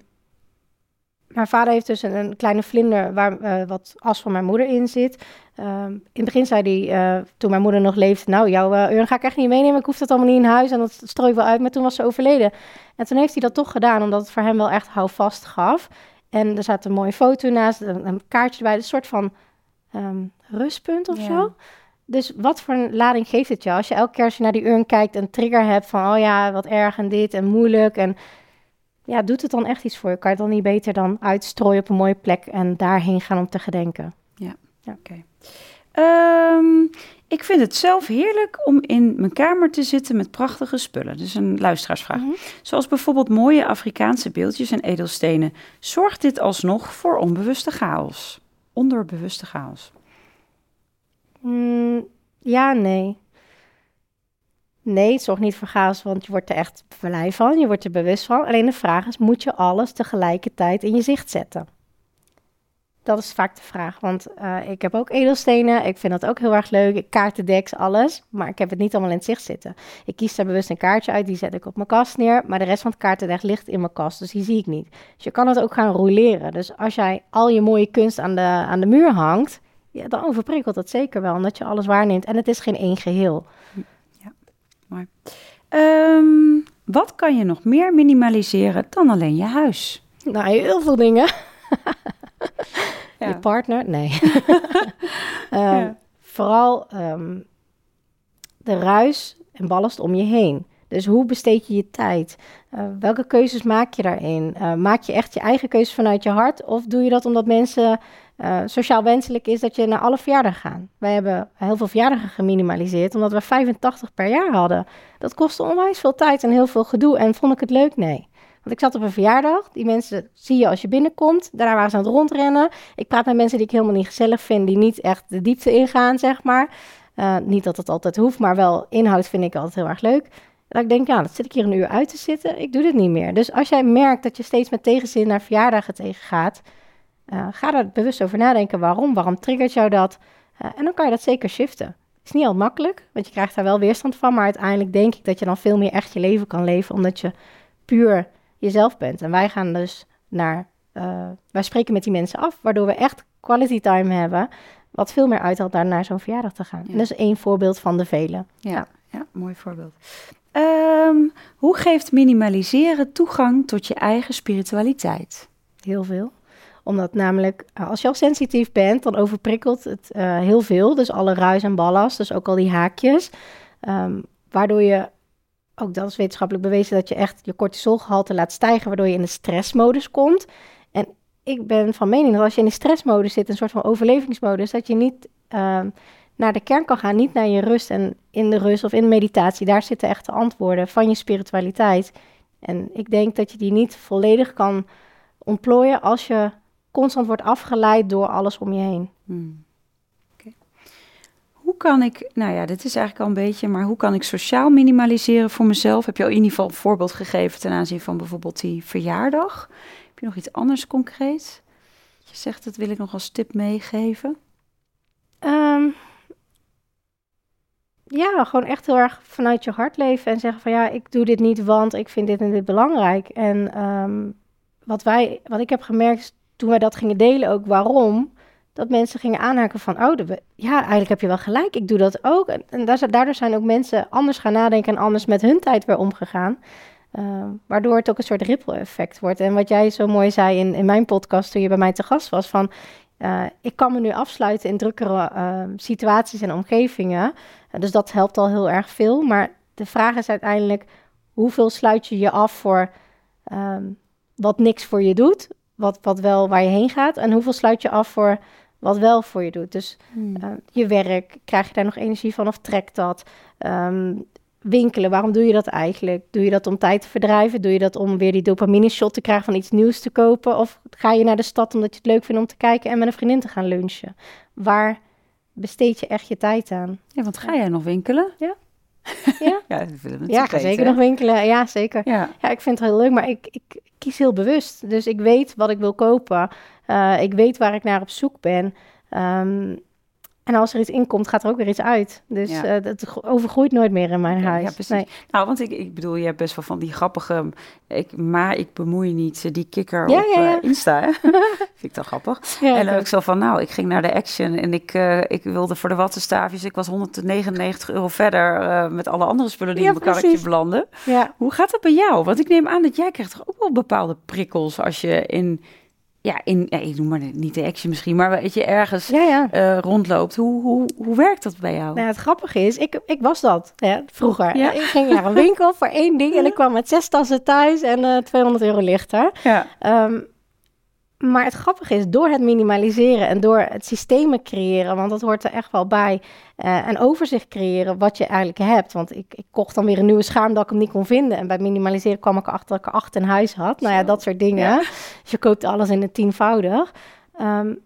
mijn vader heeft dus een, kleine vlinder waar uh, wat as van mijn moeder in zit. Um, in het begin zei hij, uh, toen mijn moeder nog leefde, nou, jouw uh, urn ga ik echt niet meenemen. Ik hoef dat allemaal niet in huis en dat strooi ik wel uit. Maar toen was ze overleden. En toen heeft hij dat toch gedaan, omdat het voor hem wel echt houvast gaf. En er zat een mooie foto naast, een, een kaartje erbij, een soort van um, rustpunt of zo. Dus wat voor een lading geeft het je als je elke keer als je naar die urn kijkt een trigger hebt van, oh ja, wat erg en dit en moeilijk en ja, doet het dan echt iets voor je? Kan je het dan niet beter dan uitstrooien op een mooie plek en daarheen gaan om te gedenken? Ja, ja. oké. Ehm, ik vind het zelf heerlijk om in mijn kamer te zitten met prachtige spullen. Dus een luisteraarsvraag. Mhm. Zoals bijvoorbeeld mooie Afrikaanse beeldjes en edelstenen. Zorgt dit alsnog voor onbewuste chaos? Onderbewuste chaos? Mm, ja, nee. Nee, het zorgt niet voor chaos, want je wordt er echt blij van. Je wordt er bewust van. Alleen de vraag is, moet je alles tegelijkertijd in je zicht zetten? Dat is vaak de vraag, want uh, ik heb ook edelstenen. Ik vind dat ook heel erg leuk. Kaartendeks, alles. Maar ik heb het niet allemaal in het zicht zitten. Ik kies daar bewust een kaartje uit, die zet ik op mijn kast neer. Maar de rest van het kaartendek ligt in mijn kast, dus die zie ik niet. Dus je kan het ook gaan roleren. Dus als jij al je mooie kunst aan de, aan de muur hangt, ja, dan overprikkelt dat zeker wel. Omdat je alles waarneemt en het is geen één geheel. Um, wat kan je nog meer minimaliseren dan alleen je huis? Nou, heel veel dingen. Je partner? Nee. um, Vooral um, de ruis en ballast om je heen. Dus hoe besteed je je tijd? Uh, welke keuzes maak je daarin? Uh, maak je echt je eigen keuzes vanuit je hart? Of doe je dat omdat mensen uh, sociaal wenselijk is dat je naar alle verjaardagen gaat? Wij hebben heel veel verjaardagen geminimaliseerd omdat we 85 per jaar hadden. Dat kostte onwijs veel tijd en heel veel gedoe. En vond ik het leuk? Nee. Want ik zat op een verjaardag. Die mensen zie je als je binnenkomt. Daarna waren ze aan het rondrennen. Ik praat met mensen die ik helemaal niet gezellig vind. Die niet echt de diepte ingaan, zeg maar. Uh, niet dat het altijd hoeft, maar wel inhoud vind ik altijd heel erg leuk. Dat ik denk, ja, dat zit ik hier een uur uit te zitten. Ik doe dit niet meer. Dus als jij merkt dat je steeds met tegenzin naar verjaardagen tegengaat, uh, ga er bewust over nadenken. Waarom? Waarom triggert jou dat? Uh, en dan kan je dat zeker shiften. Het is niet al makkelijk, want je krijgt daar wel weerstand van. Maar uiteindelijk denk ik dat je dan veel meer echt je leven kan leven, omdat je puur jezelf bent. En wij gaan dus naar, uh, wij spreken met die mensen af, waardoor we echt quality time hebben. Wat veel meer uithaalt daar naar zo'n verjaardag te gaan. En dat is één voorbeeld van de vele. Ja, ja. ja mooi voorbeeld. Um, hoe geeft minimaliseren toegang tot je eigen spiritualiteit? Heel veel omdat namelijk, eh, als je al sensitief bent, dan overprikkelt het uh, heel veel. Dus alle ruis en ballast, dus ook al die haakjes. Um, waardoor je, ook dat is wetenschappelijk bewezen, dat je echt je cortisolgehalte laat stijgen, waardoor je in de stressmodus komt. En ik ben van mening dat als je in de stressmodus zit, een soort van overlevingsmodus, dat je niet uh, naar de kern kan gaan, niet naar je rust. En in de rust of in meditatie, daar zitten echt de antwoorden van je spiritualiteit. En ik denk dat je die niet volledig kan ontplooien als je constant wordt afgeleid door alles om je heen. Hmm. Hoe kan ik, nou ja, dit is eigenlijk al een beetje, maar hoe kan ik sociaal minimaliseren voor mezelf? Heb je al in ieder geval een voorbeeld gegeven ten aanzien van bijvoorbeeld die verjaardag? Heb je nog iets anders concreet? Je zegt, dat wil ik nog als tip meegeven. Um, ja, gewoon echt heel erg vanuit je hart leven en zeggen van ja, ik doe dit niet, want ik vind dit en dit belangrijk. En ehm, wat wij, wat ik heb gemerkt toen wij dat gingen delen ook, waarom, dat mensen gingen aanhaken van, oh, ja, eigenlijk heb je wel gelijk, ik doe dat ook. En, daardoor zijn ook mensen anders gaan nadenken en anders met hun tijd weer omgegaan. Uh, waardoor het ook een soort ripple effect wordt. En wat jij zo mooi zei in, in mijn podcast toen je bij mij te gast was, van uh, ik kan me nu afsluiten in drukkere uh, situaties en omgevingen. dus dat helpt al heel erg veel. Maar de vraag is uiteindelijk, hoeveel sluit je je af voor um, wat niks voor je doet, wat, wat wel waar je heen gaat, en hoeveel sluit je af voor wat wel voor je doet. Dus hmm. uh, je werk, krijg je daar nog energie van of trekt dat? Um, winkelen, waarom doe je dat eigenlijk? Doe je dat om tijd te verdrijven? Doe je dat om weer die dopamine shot te krijgen van iets nieuws te kopen? Of ga je naar de stad omdat je het leuk vindt om te kijken en met een vriendin te gaan lunchen? Waar besteed je echt je tijd aan? Ja, want ga jij nog winkelen? Ja. Ja, ja, ja ga zeker nog winkelen. Ja, zeker. Ja. ja, ik vind het heel leuk, maar ik, ik kies heel bewust. Dus ik weet wat ik wil kopen. Uh, ik weet waar ik naar op zoek ben. Um, en als er iets inkomt, gaat er ook weer iets uit. Dus ja. uh, dat overgroeit nooit meer in mijn huis. Ja, precies. Nee. Nou, want ik, ik bedoel, je hebt best wel van die grappige... Ik, maar ik bemoei niet, eh, die kikker ja, op ja, uh, Insta. Vind ik dat grappig. en dan ik zo van, nou, ik ging naar de Action... en ik, uh, ik wilde voor de wattenstaafjes... ik was 199 euro verder... met alle andere spullen die in mijn karretje belanden. Hoe gaat dat bij jou? Want ik neem aan dat jij krijgt toch ook wel bepaalde prikkels... als je in ja, in, ja, ik noem maar niet de action misschien, maar weet je, ergens ja, ja. Uh, rondloopt. Hoe, hoe, hoe werkt dat bij jou? Nou, het grappige is, ik, ik was dat ja, vroeger. Ja. Ik ging naar een winkel voor één ding en ik kwam met zes tassen thuis en uh, eh, 200 euro lichter. Ja. Um, maar het grappige is, door het minimaliseren en door het systemen creëren, want dat hoort er echt wel bij, uh, een overzicht creëren wat je eigenlijk hebt. Want ik, ik, kocht dan weer een nieuwe schaam dat ik hem niet kon vinden. En bij minimaliseren kwam ik achter dat ik er acht in huis had. Nou ja, dat soort dingen. Dus je koopt alles in het tienvoudig. Um,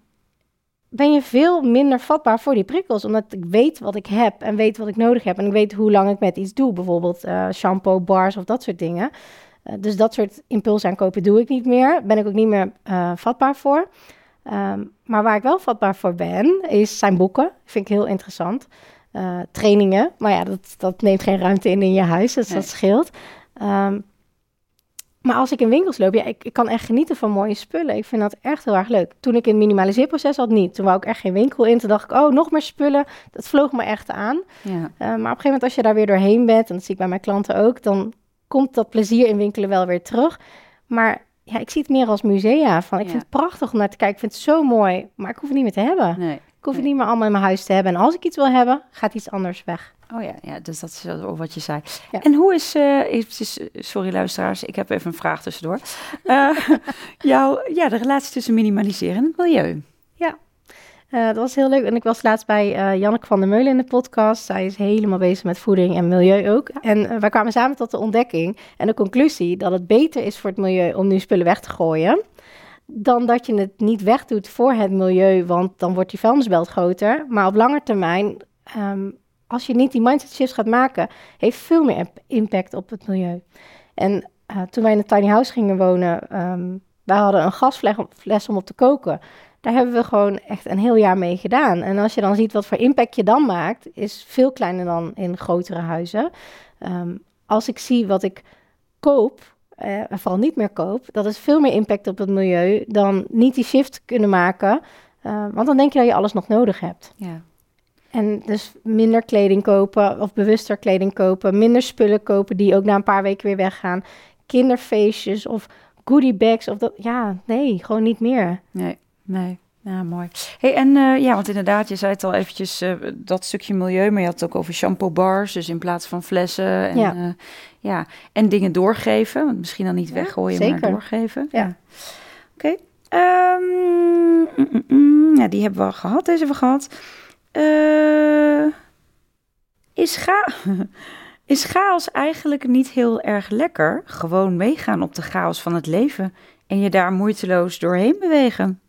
ben je veel minder vatbaar voor die prikkels. Omdat ik weet wat ik heb en weet wat ik nodig heb. En ik weet hoe lang ik met iets doe. Bijvoorbeeld uh, shampoo, bars of dat soort dingen. Uh, dus dat soort impulsaankopen doe ik niet meer. Ben ik ook niet meer uh, vatbaar voor. Um, maar waar ik wel vatbaar voor ben, is zijn boeken. Vind ik heel interessant. Uh, trainingen, maar ja, dat, dat neemt geen ruimte in in je huis, dus nee. dat scheelt. Um, maar als ik in winkels loop, ja, ik, ik kan echt genieten van mooie spullen. Ik vind dat echt heel erg leuk. Toen ik in het minimaliseerproces had, niet. Toen wou ik echt geen winkel in. Toen dacht ik, oh, nog meer spullen. Dat vloog me echt aan. Ja. Uh, maar op een gegeven moment, als je daar weer doorheen bent, en dat zie ik bij mijn klanten ook, dan komt dat plezier in winkelen wel weer terug. Maar ja, ik zie het meer als musea. Van, ik ja. vind het prachtig om naar te kijken. Ik vind het zo mooi, maar ik hoef het niet meer te hebben. Nee. Ik hoef nee. het niet meer allemaal in mijn huis te hebben. En als ik iets wil hebben, gaat iets anders weg. Oh ja, ja, dus dat is ook wat je zei. Ja. En hoe is, uh, is, sorry luisteraars, ik heb even een vraag tussendoor. Uh, jouw, ja, de relatie tussen minimaliseren en het milieu. Uh, dat was heel leuk. En ik was laatst bij uh, Janneke van der Meulen in de podcast. Zij is helemaal bezig met voeding en milieu ook. En uh, wij kwamen samen tot de ontdekking en de conclusie dat het beter is voor het milieu om nu spullen weg te gooien. Dan dat je het niet wegdoet voor het milieu, want dan wordt die vuilnisbelt groter. Maar op lange termijn, um, als je niet die mindset shift gaat maken, heeft veel meer impact op het milieu. En toen wij in een tiny house gingen wonen, um, wij hadden een gasfles om op te koken. Daar hebben we gewoon echt een heel jaar mee gedaan. En als je dan ziet wat voor impact je dan maakt, is veel kleiner dan in grotere huizen. Um, als ik zie wat ik koop, uh, en vooral niet meer koop, dat is veel meer impact op het milieu dan niet die shift kunnen maken. Uh, want dan denk je dat je alles nog nodig hebt. Ja. En dus minder kleding kopen of bewuster kleding kopen, minder spullen kopen die ook na een paar weken weer weggaan. Kinderfeestjes of goodie bags of dat. Ja, nee, gewoon niet meer. Nee. Nee. Ja, mooi. Hey, en uh, ja, want inderdaad, je zei het al eventjes, uh, dat stukje milieu, maar je had het ook over shampoo bars, dus in plaats van flessen. En, ja. Uh, ja. en dingen doorgeven, want misschien dan niet ja, weggooien, zeker. maar doorgeven. Ja. ja. Oké. Okay. Um, mm, mm, mm, ja, die hebben we al gehad, deze hebben we gehad. is, ga is chaos eigenlijk niet heel erg lekker? Gewoon meegaan op de chaos van het leven en je daar moeiteloos doorheen bewegen?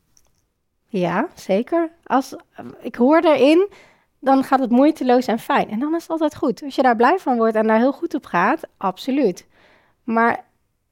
Ja, zeker. Als, ik hoor erin, dan gaat het moeiteloos en fijn. En dan is het altijd goed. Als je daar blij van wordt en daar heel goed op gaat, absoluut. Maar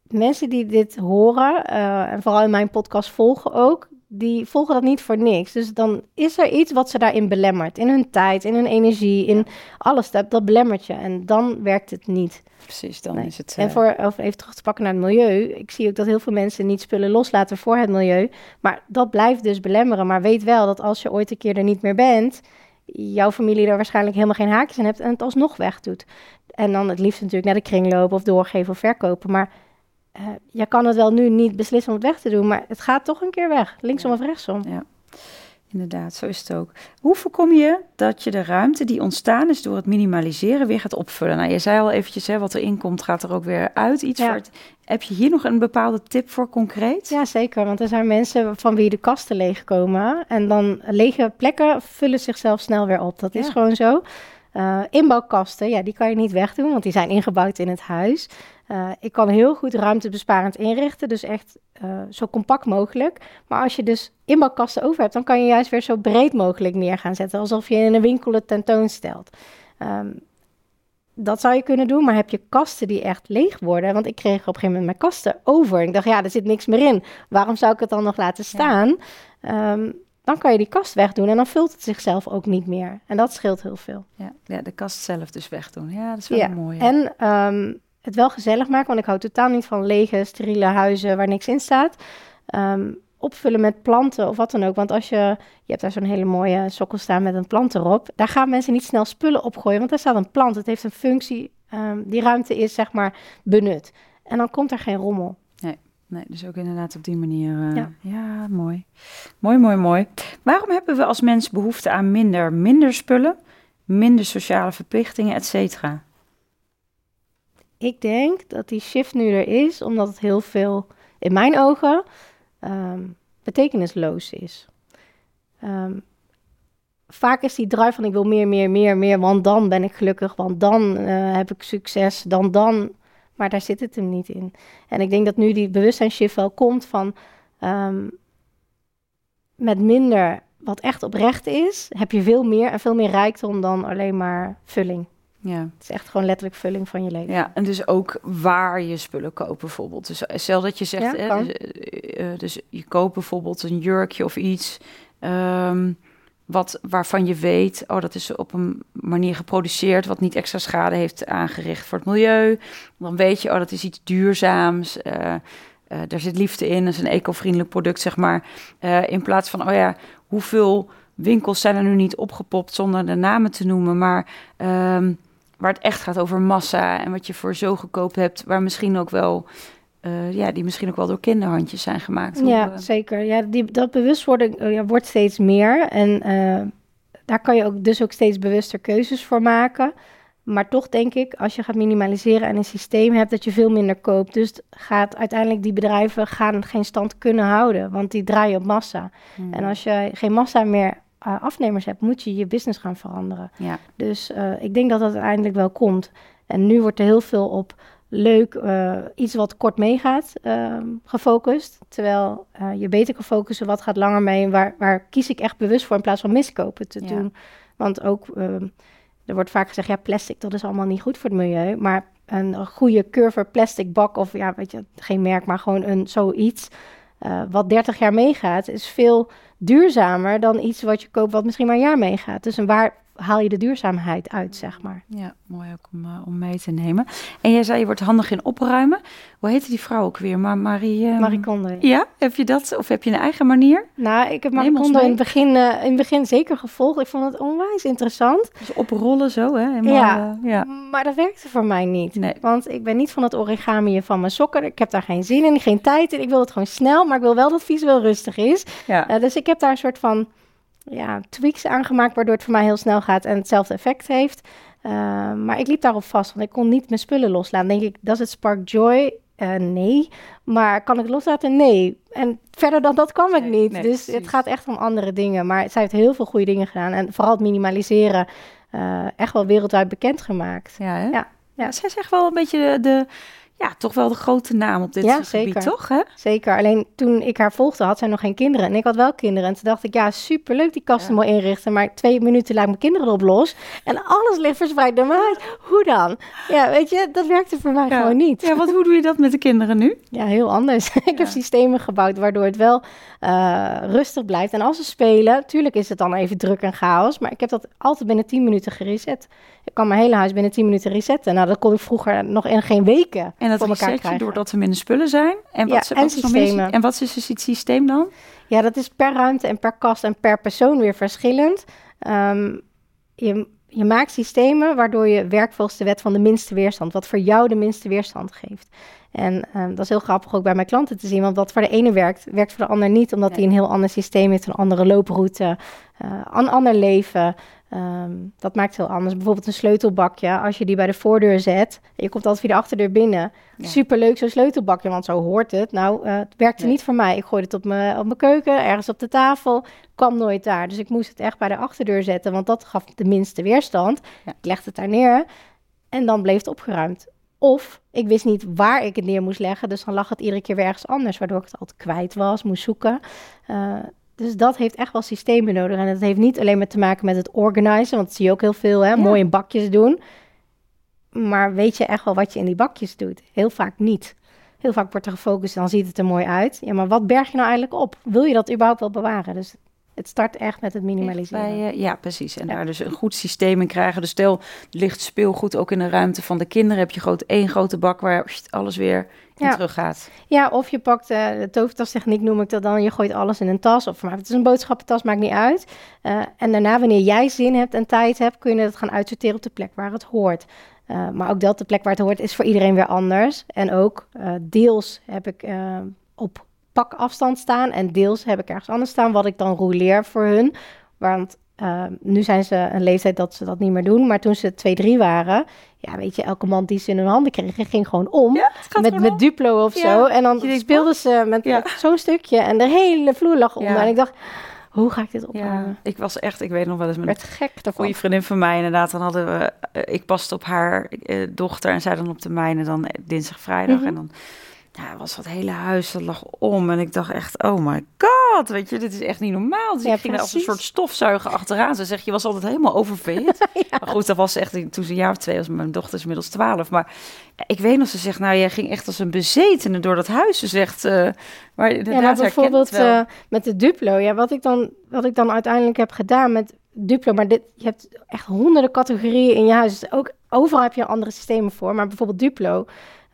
mensen die dit horen, uh, en vooral in mijn podcast volgen ook, die volgen dat niet voor niks. Dus dan is er iets wat ze daarin belemmert. In hun tijd, in hun energie, in alles. Dat, dat belemmert je. En dan werkt het niet. Precies, dan Nee. is het... En eh, voor of even terug te pakken naar het milieu. Ik zie ook dat heel veel mensen niet spullen loslaten voor het milieu. Maar dat blijft dus belemmeren. Maar weet wel dat als je ooit een keer er niet meer bent, jouw familie er waarschijnlijk helemaal geen haakjes aan hebt en het alsnog wegdoet. En dan het liefst natuurlijk naar de kringloop of doorgeven of verkopen. Maar eh, je kan het wel nu niet beslissen om het weg te doen, maar het gaat toch een keer weg, linksom Ja. of rechtsom. Inderdaad, zo is het ook. Hoe voorkom je dat je de ruimte die ontstaan is door het minimaliseren weer gaat opvullen? Nou, je zei al eventjes, hè, wat erin komt, gaat er ook weer uit. Iets Ja. voor het- Heb je hier nog een bepaalde tip voor concreet? Ja, zeker. Want er zijn mensen van wie de kasten leegkomen. En dan lege plekken vullen zichzelf snel weer op. Dat is Ja. gewoon zo. Eh, inbouwkasten, ja, die kan je niet wegdoen, want die zijn ingebouwd in het huis. Eh, ik kan heel goed ruimtebesparend inrichten, dus echt eh, zo compact mogelijk. Maar als je dus inbouwkasten over hebt, dan kan je juist weer zo breed mogelijk neer gaan zetten. Alsof je in een winkel het tentoonstelt. Ehm, dat zou je kunnen doen, maar heb je kasten die echt leeg worden? Want ik kreeg op een gegeven moment mijn kasten over. Ik dacht, ja, er zit niks meer in. Waarom zou ik het dan nog laten staan? Ehm, dan kan je die kast wegdoen en dan vult het zichzelf ook niet meer. En dat scheelt heel veel. Ja, ja, de kast zelf dus wegdoen. Ja, dat is wel Ja, mooi. En ehm, het wel gezellig maken, want ik hou totaal niet van lege, steriele huizen waar niks in staat. Ehm, opvullen met planten of wat dan ook. Want als je, je hebt daar zo'n hele mooie sokkel staan met een plant erop. Daar gaan mensen niet snel spullen opgooien, want daar staat een plant. Het heeft een functie, ehm, die ruimte is zeg maar benut. En dan komt er geen rommel. Nee, dus ook inderdaad op die manier. eh, Ja. ja. mooi. Mooi, mooi, mooi. Waarom hebben we als mens behoefte aan minder, minder spullen, minder sociale verplichtingen, et cetera? Ik denk dat die shift nu er is, omdat het heel veel, in mijn ogen, ehm, betekenisloos is. Ehm, vaak is die drive van ik wil meer, meer, meer, meer, want dan ben ik gelukkig, want dan eh, heb ik succes, dan, dan. Maar daar zit het hem niet in. En ik denk dat nu die bewustzijnsshift wel komt van ehm, met minder wat echt oprecht is, heb je veel meer en veel meer rijkdom dan alleen maar vulling. Ja. Het is echt gewoon letterlijk vulling van je leven. ja, en dus ook waar je spullen koopt bijvoorbeeld. Dus stel dat je zegt, Ja, hè, dus, eh, eh, dus je koopt bijvoorbeeld een jurkje of iets... ehm, wat, waarvan je weet, oh, dat is op een manier geproduceerd... wat niet extra schade heeft aangericht voor het milieu. Dan weet je, oh, dat is iets duurzaams... eh, eh, daar zit liefde in, dat is een eco-vriendelijk product, zeg maar. Eh, in plaats van, oh ja, hoeveel winkels zijn er nu niet opgepopt zonder de namen te noemen, maar ehm, waar het echt gaat over massa en wat je voor zo goedkoop hebt, waar misschien ook wel, eh, ja, die misschien ook wel door kinderhandjes zijn gemaakt. Ja, eh, zeker. Ja, die, dat bewustwording eh, ja, wordt steeds meer. En eh, daar kan je ook dus ook steeds bewuster keuzes voor maken. Maar toch denk ik, als je gaat minimaliseren en een systeem hebt, dat je veel minder koopt. Dus gaat uiteindelijk die bedrijven gaan geen stand kunnen houden, want die draaien op massa. hmm, En als je geen massa meer eh, afnemers hebt, moet je je business gaan veranderen. ja, Dus eh, ik denk dat dat uiteindelijk wel komt. En nu wordt er heel veel op leuk, eh, iets wat kort meegaat, ehm, gefocust. Terwijl je beter kan focussen, wat gaat langer mee. en Waar, waar kies ik echt bewust voor in plaats van miskopen te Ja. doen. Want ook, ehm, er wordt vaak gezegd, ja, plastic, dat is allemaal niet goed voor het milieu. Maar een goede curver plastic bak, of ja, weet je, geen merk, maar gewoon een zoiets... wat 30 jaar meegaat, is veel duurzamer dan iets wat je koopt wat misschien maar een jaar meegaat. Dus en waar haal je de duurzaamheid uit, zeg maar? ja, mooi ook om, eh, om mee te nemen. En jij zei, je wordt handig in opruimen. Hoe heette die vrouw ook weer? Maar Marie... eh, Marie Kondo. Ja, heb je dat? Of heb je een eigen manier? Nou, ik heb Marie Kondo in het, begin, eh, in het begin zeker gevolgd. Ik vond het onwijs interessant. Dus oprollen zo, hè? Helemaal, Ja. eh, ja. Maar dat werkte voor mij niet. Nee. Want ik ben niet van het origami van mijn sokken. Ik heb daar geen zin in, geen tijd in. Ik wil het gewoon snel, maar ik wil wel dat het visueel rustig is. Ja. Dus ik heb daar een soort van ja, tweaks aangemaakt, waardoor het voor mij heel snel gaat en hetzelfde effect heeft. Eh, maar ik liep daarop vast, want ik kon niet mijn spullen loslaten. Denk ik, does it spark joy? Eh, nee. Maar kan ik het loslaten? Nee. En verder dan dat kwam ik Nee, niet. nee, dus precies. het gaat echt om andere dingen. Maar zij heeft heel veel goede dingen gedaan. En vooral het minimaliseren eh, echt wel wereldwijd bekendgemaakt. Ja, hè? Ja, ja. Ja, zij is echt wel een beetje de, de, ja, toch wel de grote naam op dit Ja, gebied, zeker. toch? Hè? Zeker. Alleen toen ik haar volgde, had zij nog geen kinderen. En ik had wel kinderen. En toen dacht ik, ja, superleuk die kasten Ja. mooi inrichten. Maar twee minuten laat mijn kinderen erop los. En alles ligt verspreid door mijn huis. Hoe dan? Ja, weet je, dat werkte voor mij Ja. gewoon niet. Ja, wat, hoe doe je dat met de kinderen nu? Ja, heel anders. ik heb systemen gebouwd waardoor het wel eh, rustig blijft. En als ze spelen, tuurlijk is het dan even druk en chaos. Maar ik heb dat altijd binnen 10 minuten gereset. Ik kan mijn hele huis binnen 10 minuten resetten. Nou, dat kon ik vroeger nog in geen weken En dat voor elkaar je krijgen. doordat er minder spullen zijn. En wat, Ja, ze- en wat is nog. En wat is het systeem dan? Ja, dat is per ruimte en per kast en per persoon weer verschillend. Ehm, je, je maakt systemen waardoor je werkt volgens de wet van de minste weerstand. Wat voor jou de minste weerstand geeft. En ehm, dat is heel grappig ook bij mijn klanten te zien. Want wat voor de ene werkt, werkt voor de ander niet. Omdat Nee. hij een heel ander systeem heeft, een andere looproute, eh, een ander leven. Ehm, dat maakt het heel anders. Bijvoorbeeld een sleutelbakje. Als je die bij de voordeur zet, je komt altijd via de achterdeur binnen. Ja. Superleuk zo'n sleutelbakje, want zo hoort het. Nou, eh, het werkte Nee. niet voor mij. Ik gooide het op mijn, op mijn keuken, ergens op de tafel. Kwam nooit daar. Dus ik moest het echt bij de achterdeur zetten, want dat gaf de minste weerstand. Ja. Ik legde het daar neer en dan bleef het opgeruimd. Of ik wist niet waar ik het neer moest leggen, dus dan lag het iedere keer weer ergens anders, waardoor ik het altijd kwijt was, moest zoeken. Eh, dus dat heeft echt wel systemen nodig. En het heeft niet alleen maar te maken met het organizen, want dat zie je ook heel veel, hè? Ja. mooi in bakjes doen. Maar weet je echt wel wat je in die bakjes doet? Heel vaak niet. Heel vaak wordt er gefocust en dan ziet het er mooi uit. Ja, maar wat berg je nou eigenlijk op? Wil je dat überhaupt wel bewaren? Dus het start echt met het minimaliseren. Bij, eh, ja, precies. En Ja. daar dus een goed systeem in krijgen. Dus stel, ligt speelgoed ook in de ruimte van de kinderen. Heb je groot, één grote bak waar alles weer in Ja. terug gaat. Ja, of je pakt eh, de tovertastechniek, noem ik dat dan. Je gooit alles in een tas. Of maar het is een boodschappentas, maakt niet uit. Eh, en daarna, wanneer jij zin hebt en tijd hebt, kun je het gaan uitsorteren op de plek waar het hoort. Maar ook dat de plek waar het hoort is voor iedereen weer anders. En ook deels heb ik eh, op pakafstand staan en deels heb ik ergens anders staan, wat ik dan rouleer voor hun. Want eh, nu zijn ze een leeftijd dat ze dat niet meer doen. Maar toen ze twee, drie waren, ja, weet je, elke man die ze in hun handen kregen, ging gewoon om Ja, met, gewoon met. Duplo of Ja, zo. En dan je speelden ze met Ja. zo'n stukje en de hele vloer lag onder. Ja. En ik dacht, hoe ga ik dit Ja, opruimen? ik was echt, ik weet nog wel eens met werd gek een goede vriendin van mij inderdaad. Dan hadden we, eh, ik paste op haar eh, dochter en zij dan op de mijne dan eh, dinsdag, vrijdag. Mhm. En dan ja, was dat hele huis, dat lag om. En ik dacht echt, oh my god, weet je, dit is echt niet normaal. Dus Ja, ik ging als een soort stofzuiger achteraan. Ze zegt, je was altijd helemaal oververhit. Maar goed, dat was echt toen ze een jaar of twee was. Mijn dochter is inmiddels twaalf. Maar ja, ik weet nog, ze zegt, nou, jij ging echt als een bezetene door dat huis. Ze zegt, eh maar Ja, inderdaad, herkent bijvoorbeeld eh, met de Duplo. Ja, wat ik, dan, wat ik dan uiteindelijk heb gedaan met Duplo. Maar dit, je hebt echt honderden categorieën in je huis. Dus ook, overal heb je andere systemen voor. Maar bijvoorbeeld Duplo.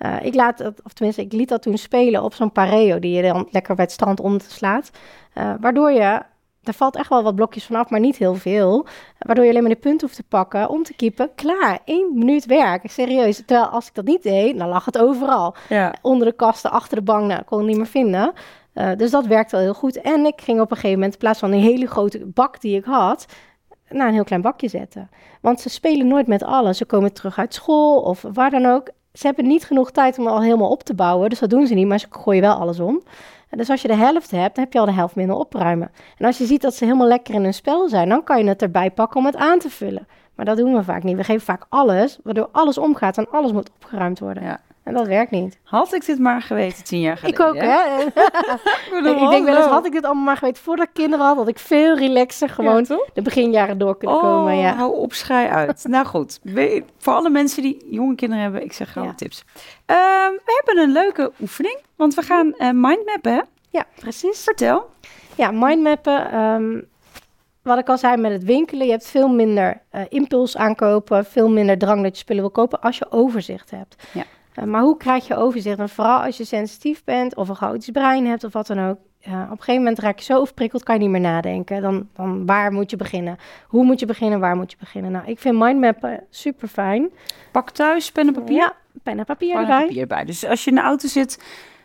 Eh, ik laat het, of tenminste, ik liet dat toen spelen op zo'n pareo. Die je dan lekker bij het strand omslaat. Eh waardoor je... Er valt echt wel wat blokjes vanaf, maar niet heel veel. Waardoor je alleen maar de punt hoeft te pakken, om te kiepen. Klaar, één minuut werk. Serieus. Terwijl als ik dat niet deed, dan lag het overal Ja, onder de kasten, achter de bank, nou, ik kon het niet meer vinden. Eh, dus dat werkte wel heel goed. En ik ging op een gegeven moment, in plaats van een hele grote bak die ik had, naar een heel klein bakje zetten. Want ze spelen nooit met alles. Ze komen terug uit school of waar dan ook. Ze hebben niet genoeg tijd om al helemaal op te bouwen. Dus dat doen ze niet, maar ze gooien wel alles om. En Dus als je de helft hebt, dan heb je al de helft minder opruimen. En als je ziet dat ze helemaal lekker in hun spel zijn, dan kan je het erbij pakken om het aan te vullen. Maar dat doen we vaak niet. We geven vaak alles, waardoor alles omgaat en alles moet opgeruimd worden. Ja. En dat werkt niet. had ik dit maar geweten tien jaar Ik geleden. ook, hè? bedoel, ik denk wel eens, had ik dit allemaal maar geweten voordat ik kinderen had, had ik veel relaxer gewoon Ja, de beginjaren door kunnen Oh, komen. Ja. hou op, schij uit. nou goed, we- voor alle mensen die jonge kinderen hebben, ik zeg gewoon Ja. tips. Ehm, we hebben een leuke oefening, want we gaan eh mindmappen, hè? ja, precies. Vertel. Ja, mindmappen. ehm, wat ik al zei met het winkelen, je hebt veel minder eh, impuls aankopen, veel minder drang dat je spullen wil kopen als je overzicht hebt. Ja. Eh, maar hoe krijg je overzicht? En vooral als je sensitief bent of een chaotisch brein hebt of wat dan ook. op een gegeven moment raak je zo overprikkeld, kan je niet meer nadenken. Dan, dan waar moet je beginnen? Hoe moet je beginnen? Waar moet je beginnen? Nou, ik vind mindmappen super fijn. Pak thuis pen en papier. Ja, pen en papier Pen en erbij. papier bij. Dus als je in de auto zit,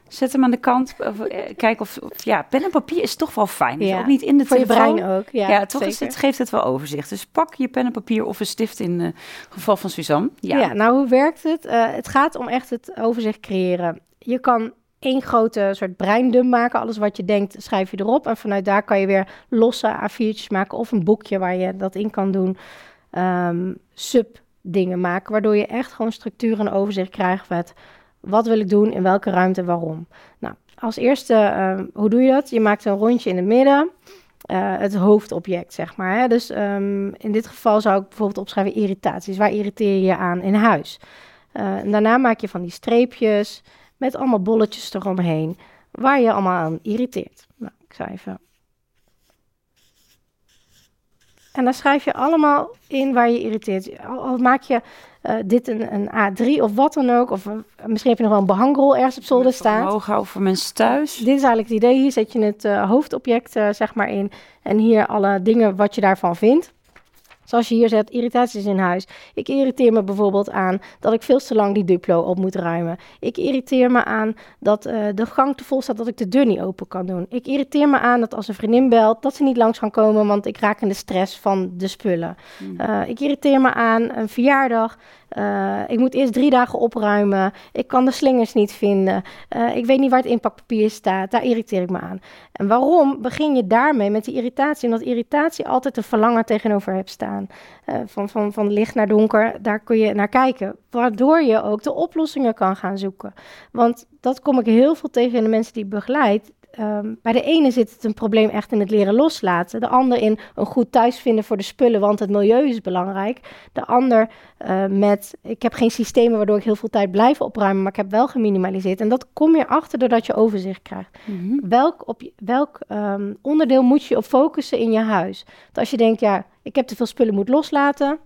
zet hem aan de kant. Of, eh, kijk of, of- ja, pen en papier is toch wel fijn. Dus Ja, ook niet in de Voor je telefoon. brein ook. Ja, Ja, toch is het, geeft het wel overzicht. Dus pak je pen en papier of een stift in het geval van Suzanne. Ja. Ja, nou hoe werkt het? Eh, het gaat om echt het overzicht creëren. Je kan één grote soort breindump maken. Alles wat je denkt, schrijf je erop. En vanuit daar kan je weer losse A4'tjes maken of een boekje waar je dat in kan doen. Ehm sub dingen maken, waardoor je echt gewoon structuur en overzicht krijgt met Wat wil ik doen, in welke ruimte, waarom? Nou, als eerste, ehm, hoe doe je dat? Je maakt een rondje in het midden. Uh, het hoofdobject, zeg maar. Hè? Dus um, in dit geval zou ik bijvoorbeeld opschrijven irritaties. Waar irriteer je je aan in huis? Uh, en daarna maak je van die streepjes met allemaal bolletjes eromheen, waar je allemaal aan irriteert. Nou, ik zou even En dan schrijf je allemaal in waar je irriteert. Al, maak je uh, dit een, een, A3 of wat dan ook. Of uh, misschien heb je nog wel een behangrol ergens op zolder staan. Hoog voor mensen thuis. Dit is eigenlijk het idee. Hier zet je het uh, hoofdobject zeg maar in. En hier alle dingen wat je daarvan vindt. Zoals je hier zet, irritaties in huis. Ik irriteer me bijvoorbeeld aan dat ik veel te lang die Duplo op moet ruimen. Ik irriteer me aan dat uh, de gang te vol staat dat ik de deur niet open kan doen. Ik irriteer me aan dat als een vriendin belt, dat ze niet langs kan komen, want ik raak in de stress van de spullen. Uh, ik irriteer me aan een verjaardag uh, ik moet eerst drie dagen opruimen. Ik kan de slingers niet vinden. Uh, ik weet niet waar het inpakpapier staat. Daar irriteer ik me aan. En waarom begin je daarmee met die irritatie? Omdat irritatie altijd een verlangen tegenover hebt staan. Uh, van, van, van licht naar donker, daar kun je naar kijken. Waardoor je ook de oplossingen kan gaan zoeken. Want dat kom ik heel veel tegen in de mensen die ik begeleid. Um, bij de ene zit het een probleem echt in het leren loslaten. De ander in een goed thuis vinden voor de spullen, want het milieu is belangrijk. De ander uh, met, ik heb geen systemen waardoor ik heel veel tijd blijf opruimen, maar ik heb wel geminimaliseerd. En dat kom je achter doordat je overzicht krijgt. Mm -hmm. Welk, op, welk um, onderdeel moet je op focussen in je huis? Want als je denkt, ja, ik heb te veel spullen, moet loslaten.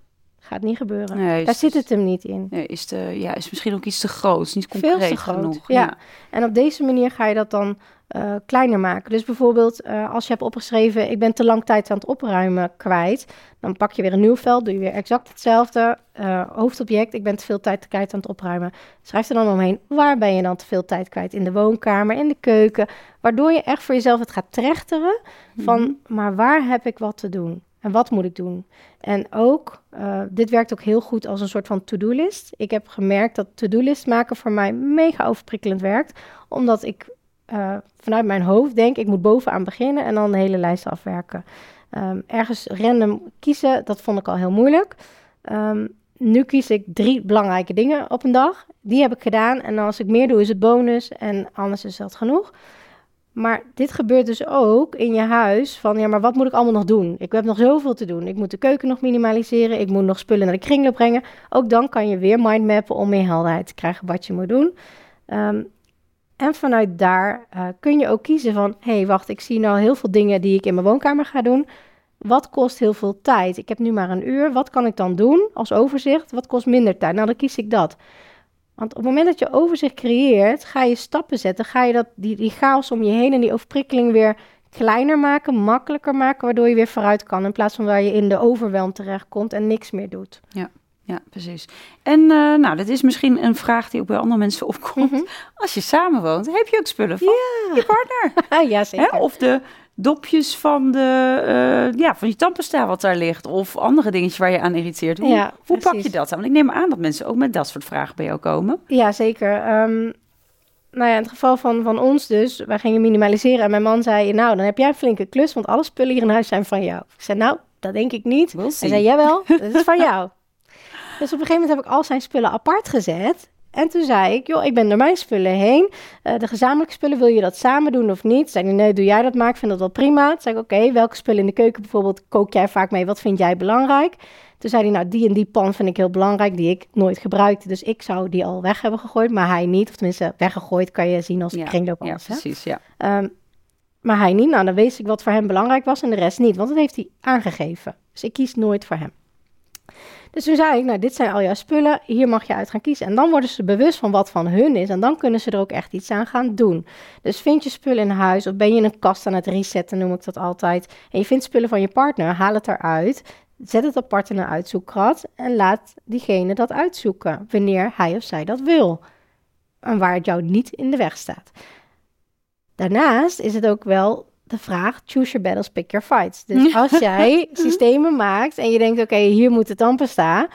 Gaat niet gebeuren. Nee, Daar zit het hem niet in. Nee, is, te, ja, is misschien ook iets te groot, niet concreet Veel te groot, genoeg. Ja. ja. En op deze manier ga je dat dan uh, kleiner maken. Dus bijvoorbeeld uh, als je hebt opgeschreven... ik ben te lang tijd aan het opruimen kwijt... dan pak je weer een nieuw veld, doe je weer exact hetzelfde. Uh, hoofdobject, ik ben te veel tijd kwijt aan het opruimen. Schrijf er dan omheen, waar ben je dan te veel tijd kwijt? In de woonkamer, in de keuken. Waardoor je echt voor jezelf het gaat trechteren... van, mm -hmm. maar waar heb ik wat te doen? En wat moet ik doen? En ook, uh, dit werkt ook heel goed als een soort van to-do-list. Ik heb gemerkt dat to-do-list maken voor mij mega overprikkelend werkt. Omdat ik uh, vanuit mijn hoofd denk, ik moet bovenaan beginnen en dan de hele lijst afwerken. Um, ergens random kiezen, dat vond ik al heel moeilijk. Um, nu kies ik drie belangrijke dingen op een dag. Die heb ik gedaan en als ik meer doe is het bonus en anders is dat genoeg. Maar dit gebeurt dus ook in je huis van, ja, maar wat moet ik allemaal nog doen? Ik heb nog zoveel te doen. Ik moet de keuken nog minimaliseren, ik moet nog spullen naar de kringloop brengen. Ook dan kan je weer mindmappen om meer helderheid te krijgen wat je moet doen. Um, en vanuit daar uh, kun je ook kiezen van, hé, hey, wacht, ik zie nou heel veel dingen die ik in mijn woonkamer ga doen. Wat kost heel veel tijd? Ik heb nu maar een uur. Wat kan ik dan doen als overzicht? Wat kost minder tijd? Nou, dan kies ik dat. Want op het moment dat je overzicht creëert, ga je stappen zetten. Ga je dat, die, die chaos om je heen en die overprikkeling weer kleiner maken, makkelijker maken, waardoor je weer vooruit kan. In plaats van waar je in de overwelm terechtkomt en niks meer doet. Ja. Ja, precies. En uh, nou, dat is misschien een vraag die ook bij andere mensen opkomt. Mm -hmm. Als je samenwoont, heb je ook spullen van ja. je partner? ja, zeker. Hè? Of de dopjes van, de, uh, ja, van je tandpasta wat daar ligt. Of andere dingetjes waar je aan irriteert. Hoe, ja, hoe pak je dat aan? Want ik neem aan dat mensen ook met dat soort vragen bij jou komen. Ja, zeker. Um, nou ja, in het geval van, van ons dus, wij gingen minimaliseren. En mijn man zei, nou, dan heb jij een flinke klus, want alle spullen hier in huis zijn van jou. Ik zei, nou, dat denk ik niet. We'll Hij zei, jawel, dat is van jou. Dus op een gegeven moment heb ik al zijn spullen apart gezet. En toen zei ik, joh, ik ben door mijn spullen heen. Uh, de gezamenlijke spullen, wil je dat samen doen of niet? Zei hij, nee, doe jij dat maar, ik vind dat wel prima. Toen zei ik, oké, okay, welke spullen in de keuken bijvoorbeeld kook jij vaak mee? Wat vind jij belangrijk? Toen zei hij, nou, die en die pan vind ik heel belangrijk, die ik nooit gebruikte. Dus ik zou die al weg hebben gegooid, maar hij niet. Of tenminste, weggegooid kan je zien als ja, kringloop. Ja, precies, ja. Um, maar hij niet. Nou, dan wist ik wat voor hem belangrijk was en de rest niet. Want dat heeft hij aangegeven. Dus ik kies nooit voor hem. Dus toen zei ik, nou, dit zijn al jouw spullen, hier mag je uit gaan kiezen. En dan worden ze bewust van wat van hun is en dan kunnen ze er ook echt iets aan gaan doen. Dus vind je spullen in huis of ben je een kast aan het resetten, noem ik dat altijd. En je vindt spullen van je partner, haal het eruit. Zet het apart in een uitzoekkrat en laat diegene dat uitzoeken wanneer hij of zij dat wil. En waar het jou niet in de weg staat. Daarnaast is het ook wel de vraag: choose your battles, pick your fights. Dus als jij systemen maakt en je denkt: oké, okay, hier moet het dan bestaan.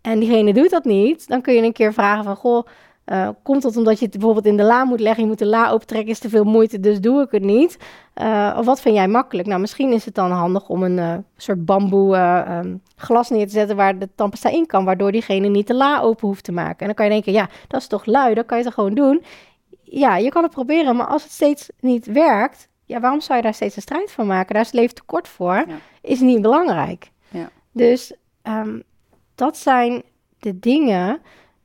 En diegene doet dat niet, dan kun je een keer vragen van: goh, Uh, komt dat omdat je het bijvoorbeeld in de la moet leggen, je moet de la opentrekken, is te veel moeite, dus doe ik het niet. Uh, of wat vind jij makkelijk? Nou, misschien is het dan handig om een uh, soort bamboe um, glas neer te zetten waar de tandpasta in kan, waardoor diegene niet de la open hoeft te maken. En dan kan je denken, ja, dat is toch lui, dat kan je toch gewoon doen? Ja, je kan het proberen, maar als het steeds niet werkt, ja, waarom zou je daar steeds een strijd van maken? Daar is het leven te kort voor, ja. is niet belangrijk. Ja. Dus um, dat zijn de dingen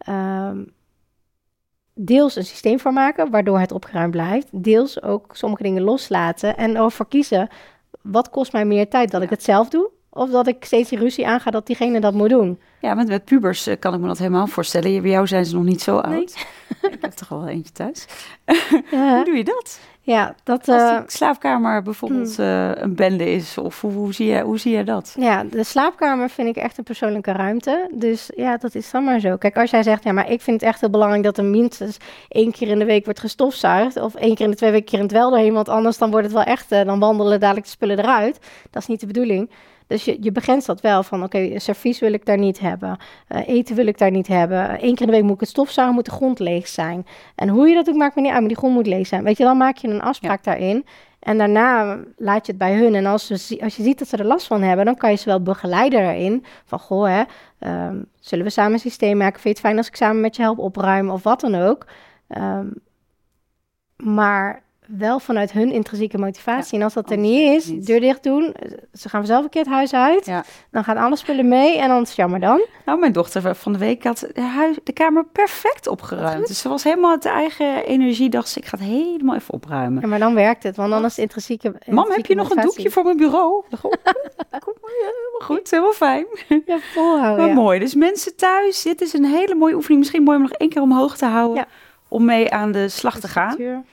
um, deels een systeem voor maken, waardoor het opgeruimd blijft. Deels ook sommige dingen loslaten en ervoor kiezen, wat kost mij meer tijd? Dat ik het zelf doe? Of dat ik steeds die ruzie aanga dat diegene dat moet doen? Ja, met, met pubers uh, kan ik me dat helemaal voorstellen. Bij jou zijn ze nog niet zo oud. Nee. ik heb toch al wel eentje thuis. Ja. Hoe doe je dat? Ja, dat... Als de slaapkamer bijvoorbeeld hmm. uh, een bende is, of hoe, hoe, zie je, hoe zie je dat? Ja, de slaapkamer vind ik echt een persoonlijke ruimte. Dus ja, dat is dan maar zo. Kijk, als jij zegt, ja, maar ik vind het echt heel belangrijk dat er minstens één keer in de week wordt gestofzuigd, of één keer in de twee weken keer in het wel doorheen, want anders dan wordt het wel echt, uh, dan wandelen dadelijk de spullen eruit. Dat is niet de bedoeling. Dus je, je begrenst dat wel van, oké, servies wil ik daar niet hebben. Uh, eten wil ik daar niet hebben. Eén keer in de week moet ik het stofzuigen, moet de grond leeg zijn. En hoe je dat ook maakt me niet uit, maar die grond moet leeg zijn. Weet je, dan maak je een afspraak daarin. En daarna laat je het bij hun. En als, ze, als je ziet dat ze er last van hebben, dan kan je ze wel begeleiden erin. Van, goh, hè, um, zullen we samen een systeem maken? Vind je het fijn als ik samen met je help opruimen of wat dan ook? Um, maar wel vanuit hun intrinsieke motivatie. en als dat er niet is, deur dicht doen. Ze gaan zelf een keer het huis uit. Ja. Dan gaan alle spullen mee en dan is het jammer dan. Nou, mijn dochter van de week had de, huis, de kamer perfect opgeruimd. Dus ze was helemaal het eigen energie. Dacht ze, ik ga het helemaal even opruimen. Ja, maar dan werkt het, want dan is het intrinsieke, intrinsieke Mam, heb je nog een doekje voor mijn bureau? Kom maar, helemaal goed, helemaal fijn. Ja, volhouden. Maar mooi. Dus mensen thuis, dit is een hele mooie oefening. Misschien mooi om nog één keer omhoog te houden. Om mee aan de slag te gaan.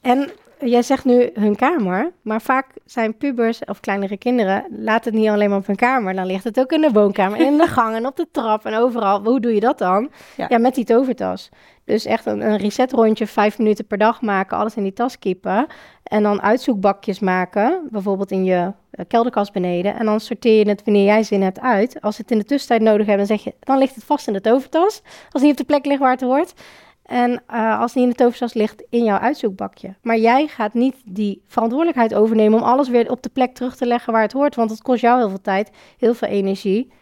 En jij zegt nu hun kamer, maar vaak zijn pubers of kleinere kinderen, laat het niet alleen maar op hun kamer. Dan ligt het ook in de woonkamer, in de gang en op de trap en overal. Hoe doe je dat dan? Ja, met die tovertas. Dus echt een, een reset rondje, vijf minuten per dag maken, alles in die tas kiepen. En dan uitzoekbakjes maken, bijvoorbeeld in je eh, kelderkast beneden. En dan sorteer je het wanneer jij zin hebt uit. Als het in de tussentijd nodig hebt, dan zeg je, dan ligt het vast in de tovertas. Als het niet op de plek ligt waar het hoort. En uh, als die in de toverstas ligt, in jouw uitzoekbakje. Maar jij gaat niet die verantwoordelijkheid overnemen om alles weer op de plek terug te leggen waar het hoort. Want het kost jou heel veel tijd, heel veel energie.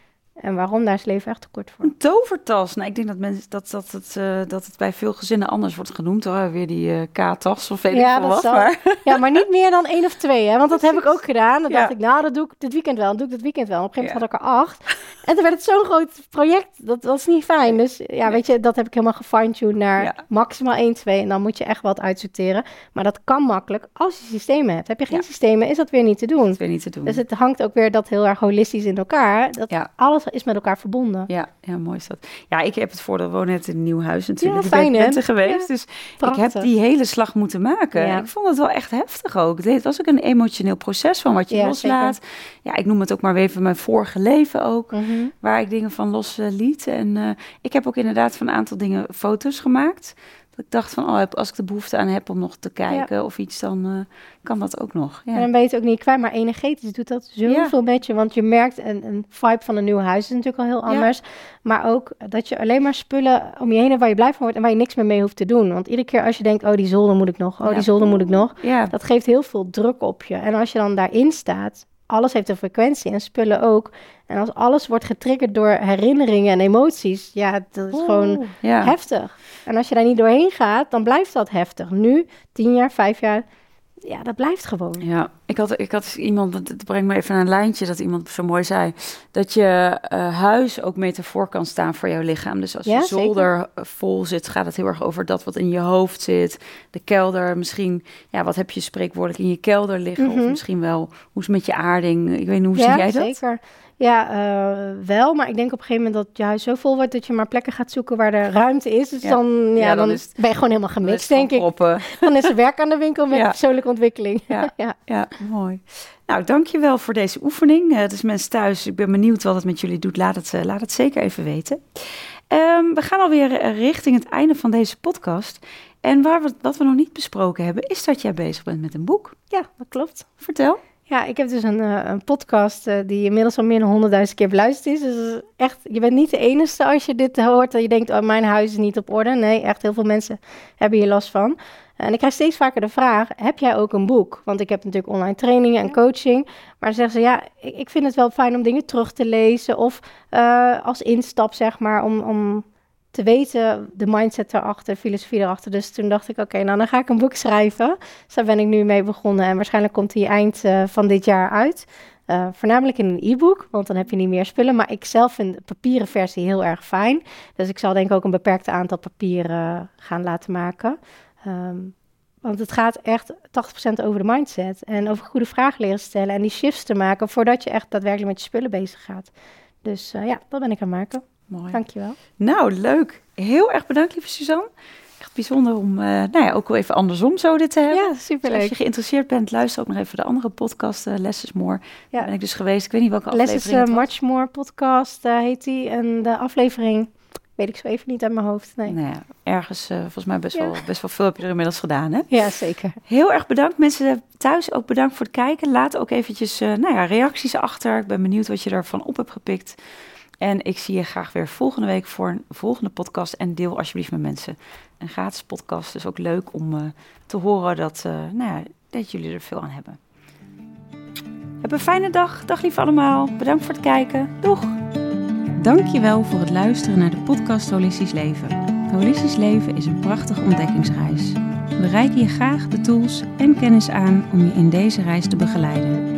En waarom? Daar is leven echt tekort voor. Een tovertas. Nou, ik denk dat, mensen, dat, dat, het, uh, dat het bij veel gezinnen anders wordt genoemd. Hoor. Weer die uh, K-tas of weet ja, ik veel wat. Maar. Ja, maar niet meer dan één of twee. Hè? Want dat heb ik ook gedaan. Dan dacht ik, nou, dat doe ik dit weekend wel. Dan doe ik dit weekend wel. op een gegeven moment had ik er acht. En toen werd het zo'n groot project. Dat was niet fijn. Dus ja, weet je, dat heb ik helemaal gefine-tuned naar maximaal één, twee. En dan moet je echt wat uitsorteren. Maar dat kan makkelijk als je systemen hebt. Heb je geen systemen, is dat weer niet te doen. weer niet te doen. Dus het hangt ook weer dat heel erg holistisch in elkaar. Dat alles is met elkaar verbonden. Ja, ja, mooi is dat. Ja, ik heb het voor we wonen net in een nieuw huis natuurlijk. Ja, fijn, ik ben geweest, dus ik heb die hele slag moeten maken. Ik vond het wel echt heftig ook. Het was ook een emotioneel proces van wat je loslaat. Ja, ik noem het ook maar even mijn vorige leven ook, mhm. waar ik dingen van los liet. En uh, ik heb ook inderdaad van een aantal dingen foto's gemaakt ik dacht van, oh, als ik de behoefte aan heb om nog te kijken of iets, dan uh, kan dat ook nog. Ja. En dan ben je het ook niet kwijt, maar energetisch doet dat zoveel met je. Want je merkt, een, een vibe van een nieuw huis is natuurlijk al heel anders. Maar ook dat je alleen maar spullen om je heen hebt waar je blij van wordt en waar je niks meer mee hoeft te doen. Want iedere keer als je denkt, oh, die zolder moet ik nog, oh, die zolder moet ik nog. Dat geeft heel veel druk op je. En als je dan daarin staat, alles heeft een frequentie en spullen ook. En als alles wordt getriggerd door herinneringen en emoties, ja, dat is gewoon heftig. En als je daar niet doorheen gaat, dan blijft dat heftig. Nu, tien jaar, vijf jaar, ja, dat blijft gewoon. Ja, ik had, ik had iemand, het brengt me even een lijntje dat iemand zo mooi zei, dat je uh, huis ook metafoor kan staan voor jouw lichaam. Dus als je zolder vol zit, gaat het heel erg over dat wat in je hoofd zit. De kelder, misschien, ja, wat heb je spreekwoordelijk in je kelder liggen? Of mhm. misschien wel, hoe is het met je aarding? Ik weet niet, hoe zie jij dat? zeker. Ja, uh, wel. Maar ik denk op een gegeven moment dat je huis zo vol wordt dat je maar plekken gaat zoeken waar er ruimte is. Dus dan, ja, dan, is ben je gewoon helemaal gemixt, denk ik. Dan is er werk aan de winkel met persoonlijke ontwikkeling. Ja. ja. ja, mooi. Nou, dankjewel voor deze oefening. Uh, dus mensen thuis, ik ben benieuwd wat het met jullie doet. Laat het, uh, laat het zeker even weten. Um, we gaan alweer richting het einde van deze podcast. En waar we, wat we nog niet besproken hebben, is dat jij bezig bent met een boek. Ja, dat klopt. Vertel. Ja, ik heb dus een, uh, een podcast uh, die inmiddels al meer dan honderdduizend keer beluisterd is. Dus echt, je bent niet de enige als je dit hoort en je denkt, oh, mijn huis is niet op orde. Nee, echt heel veel mensen hebben hier last van. En ik krijg steeds vaker de vraag, heb jij ook een boek? Want ik heb natuurlijk online trainingen en coaching. Maar dan zeggen ze, ja, ik vind het wel fijn om dingen terug te lezen. Of uh, als instap, zeg maar, om, om te weten de mindset erachter, filosofie erachter. Dus toen dacht ik, oké, nou dan ga ik een boek schrijven. Dus daar ben ik nu mee begonnen en waarschijnlijk komt die eind uh, van dit jaar uit. Uh, voornamelijk in een e-book, want dan heb je niet meer spullen. Maar ik zelf vind de papieren versie heel erg fijn. Dus ik zal denk ik ook een beperkt aantal papieren gaan laten maken. Um, want het gaat echt 80% over de mindset. En over goede vragen leren stellen en die shifts te maken voordat je echt daadwerkelijk met je spullen bezig gaat. Dus ja, dat ben ik aan het maken. Mooi. Dankjewel. Nou, leuk. Heel erg bedankt, lieve Suzanne. Echt bijzonder om, uh, nou ja, ook wel even andersom zo dit te hebben. Ja, superleuk. Dus als je geïnteresseerd bent, luister ook nog even de andere podcast, uh, Less is More. Ja. Daar ben ik dus geweest. Ik weet niet welke Less aflevering is uh, Much More podcast heet die. En de aflevering weet ik zo even niet uit mijn hoofd. Nee. Nou ja, ergens, uh, volgens mij best, ja. wel, best wel veel heb je er inmiddels gedaan, hè? Ja, zeker. Heel erg bedankt. Mensen thuis ook bedankt voor het kijken. Laat ook eventjes uh, nou ja, reacties achter. Ik ben benieuwd wat je ervan op hebt gepikt. En ik zie je graag weer volgende week voor een volgende podcast. En deel alsjeblieft met mensen. Een gratis podcast is ook leuk om uh, te horen dat, nou ja, dat jullie er veel aan hebben. Heb een fijne dag. Dag lief allemaal. Bedankt voor het kijken. Doeg! Dankjewel voor het luisteren naar de podcast Holistisch Leven. Holistisch Leven is een prachtige ontdekkingsreis. We reiken je graag de tools en kennis aan om je in deze reis te begeleiden.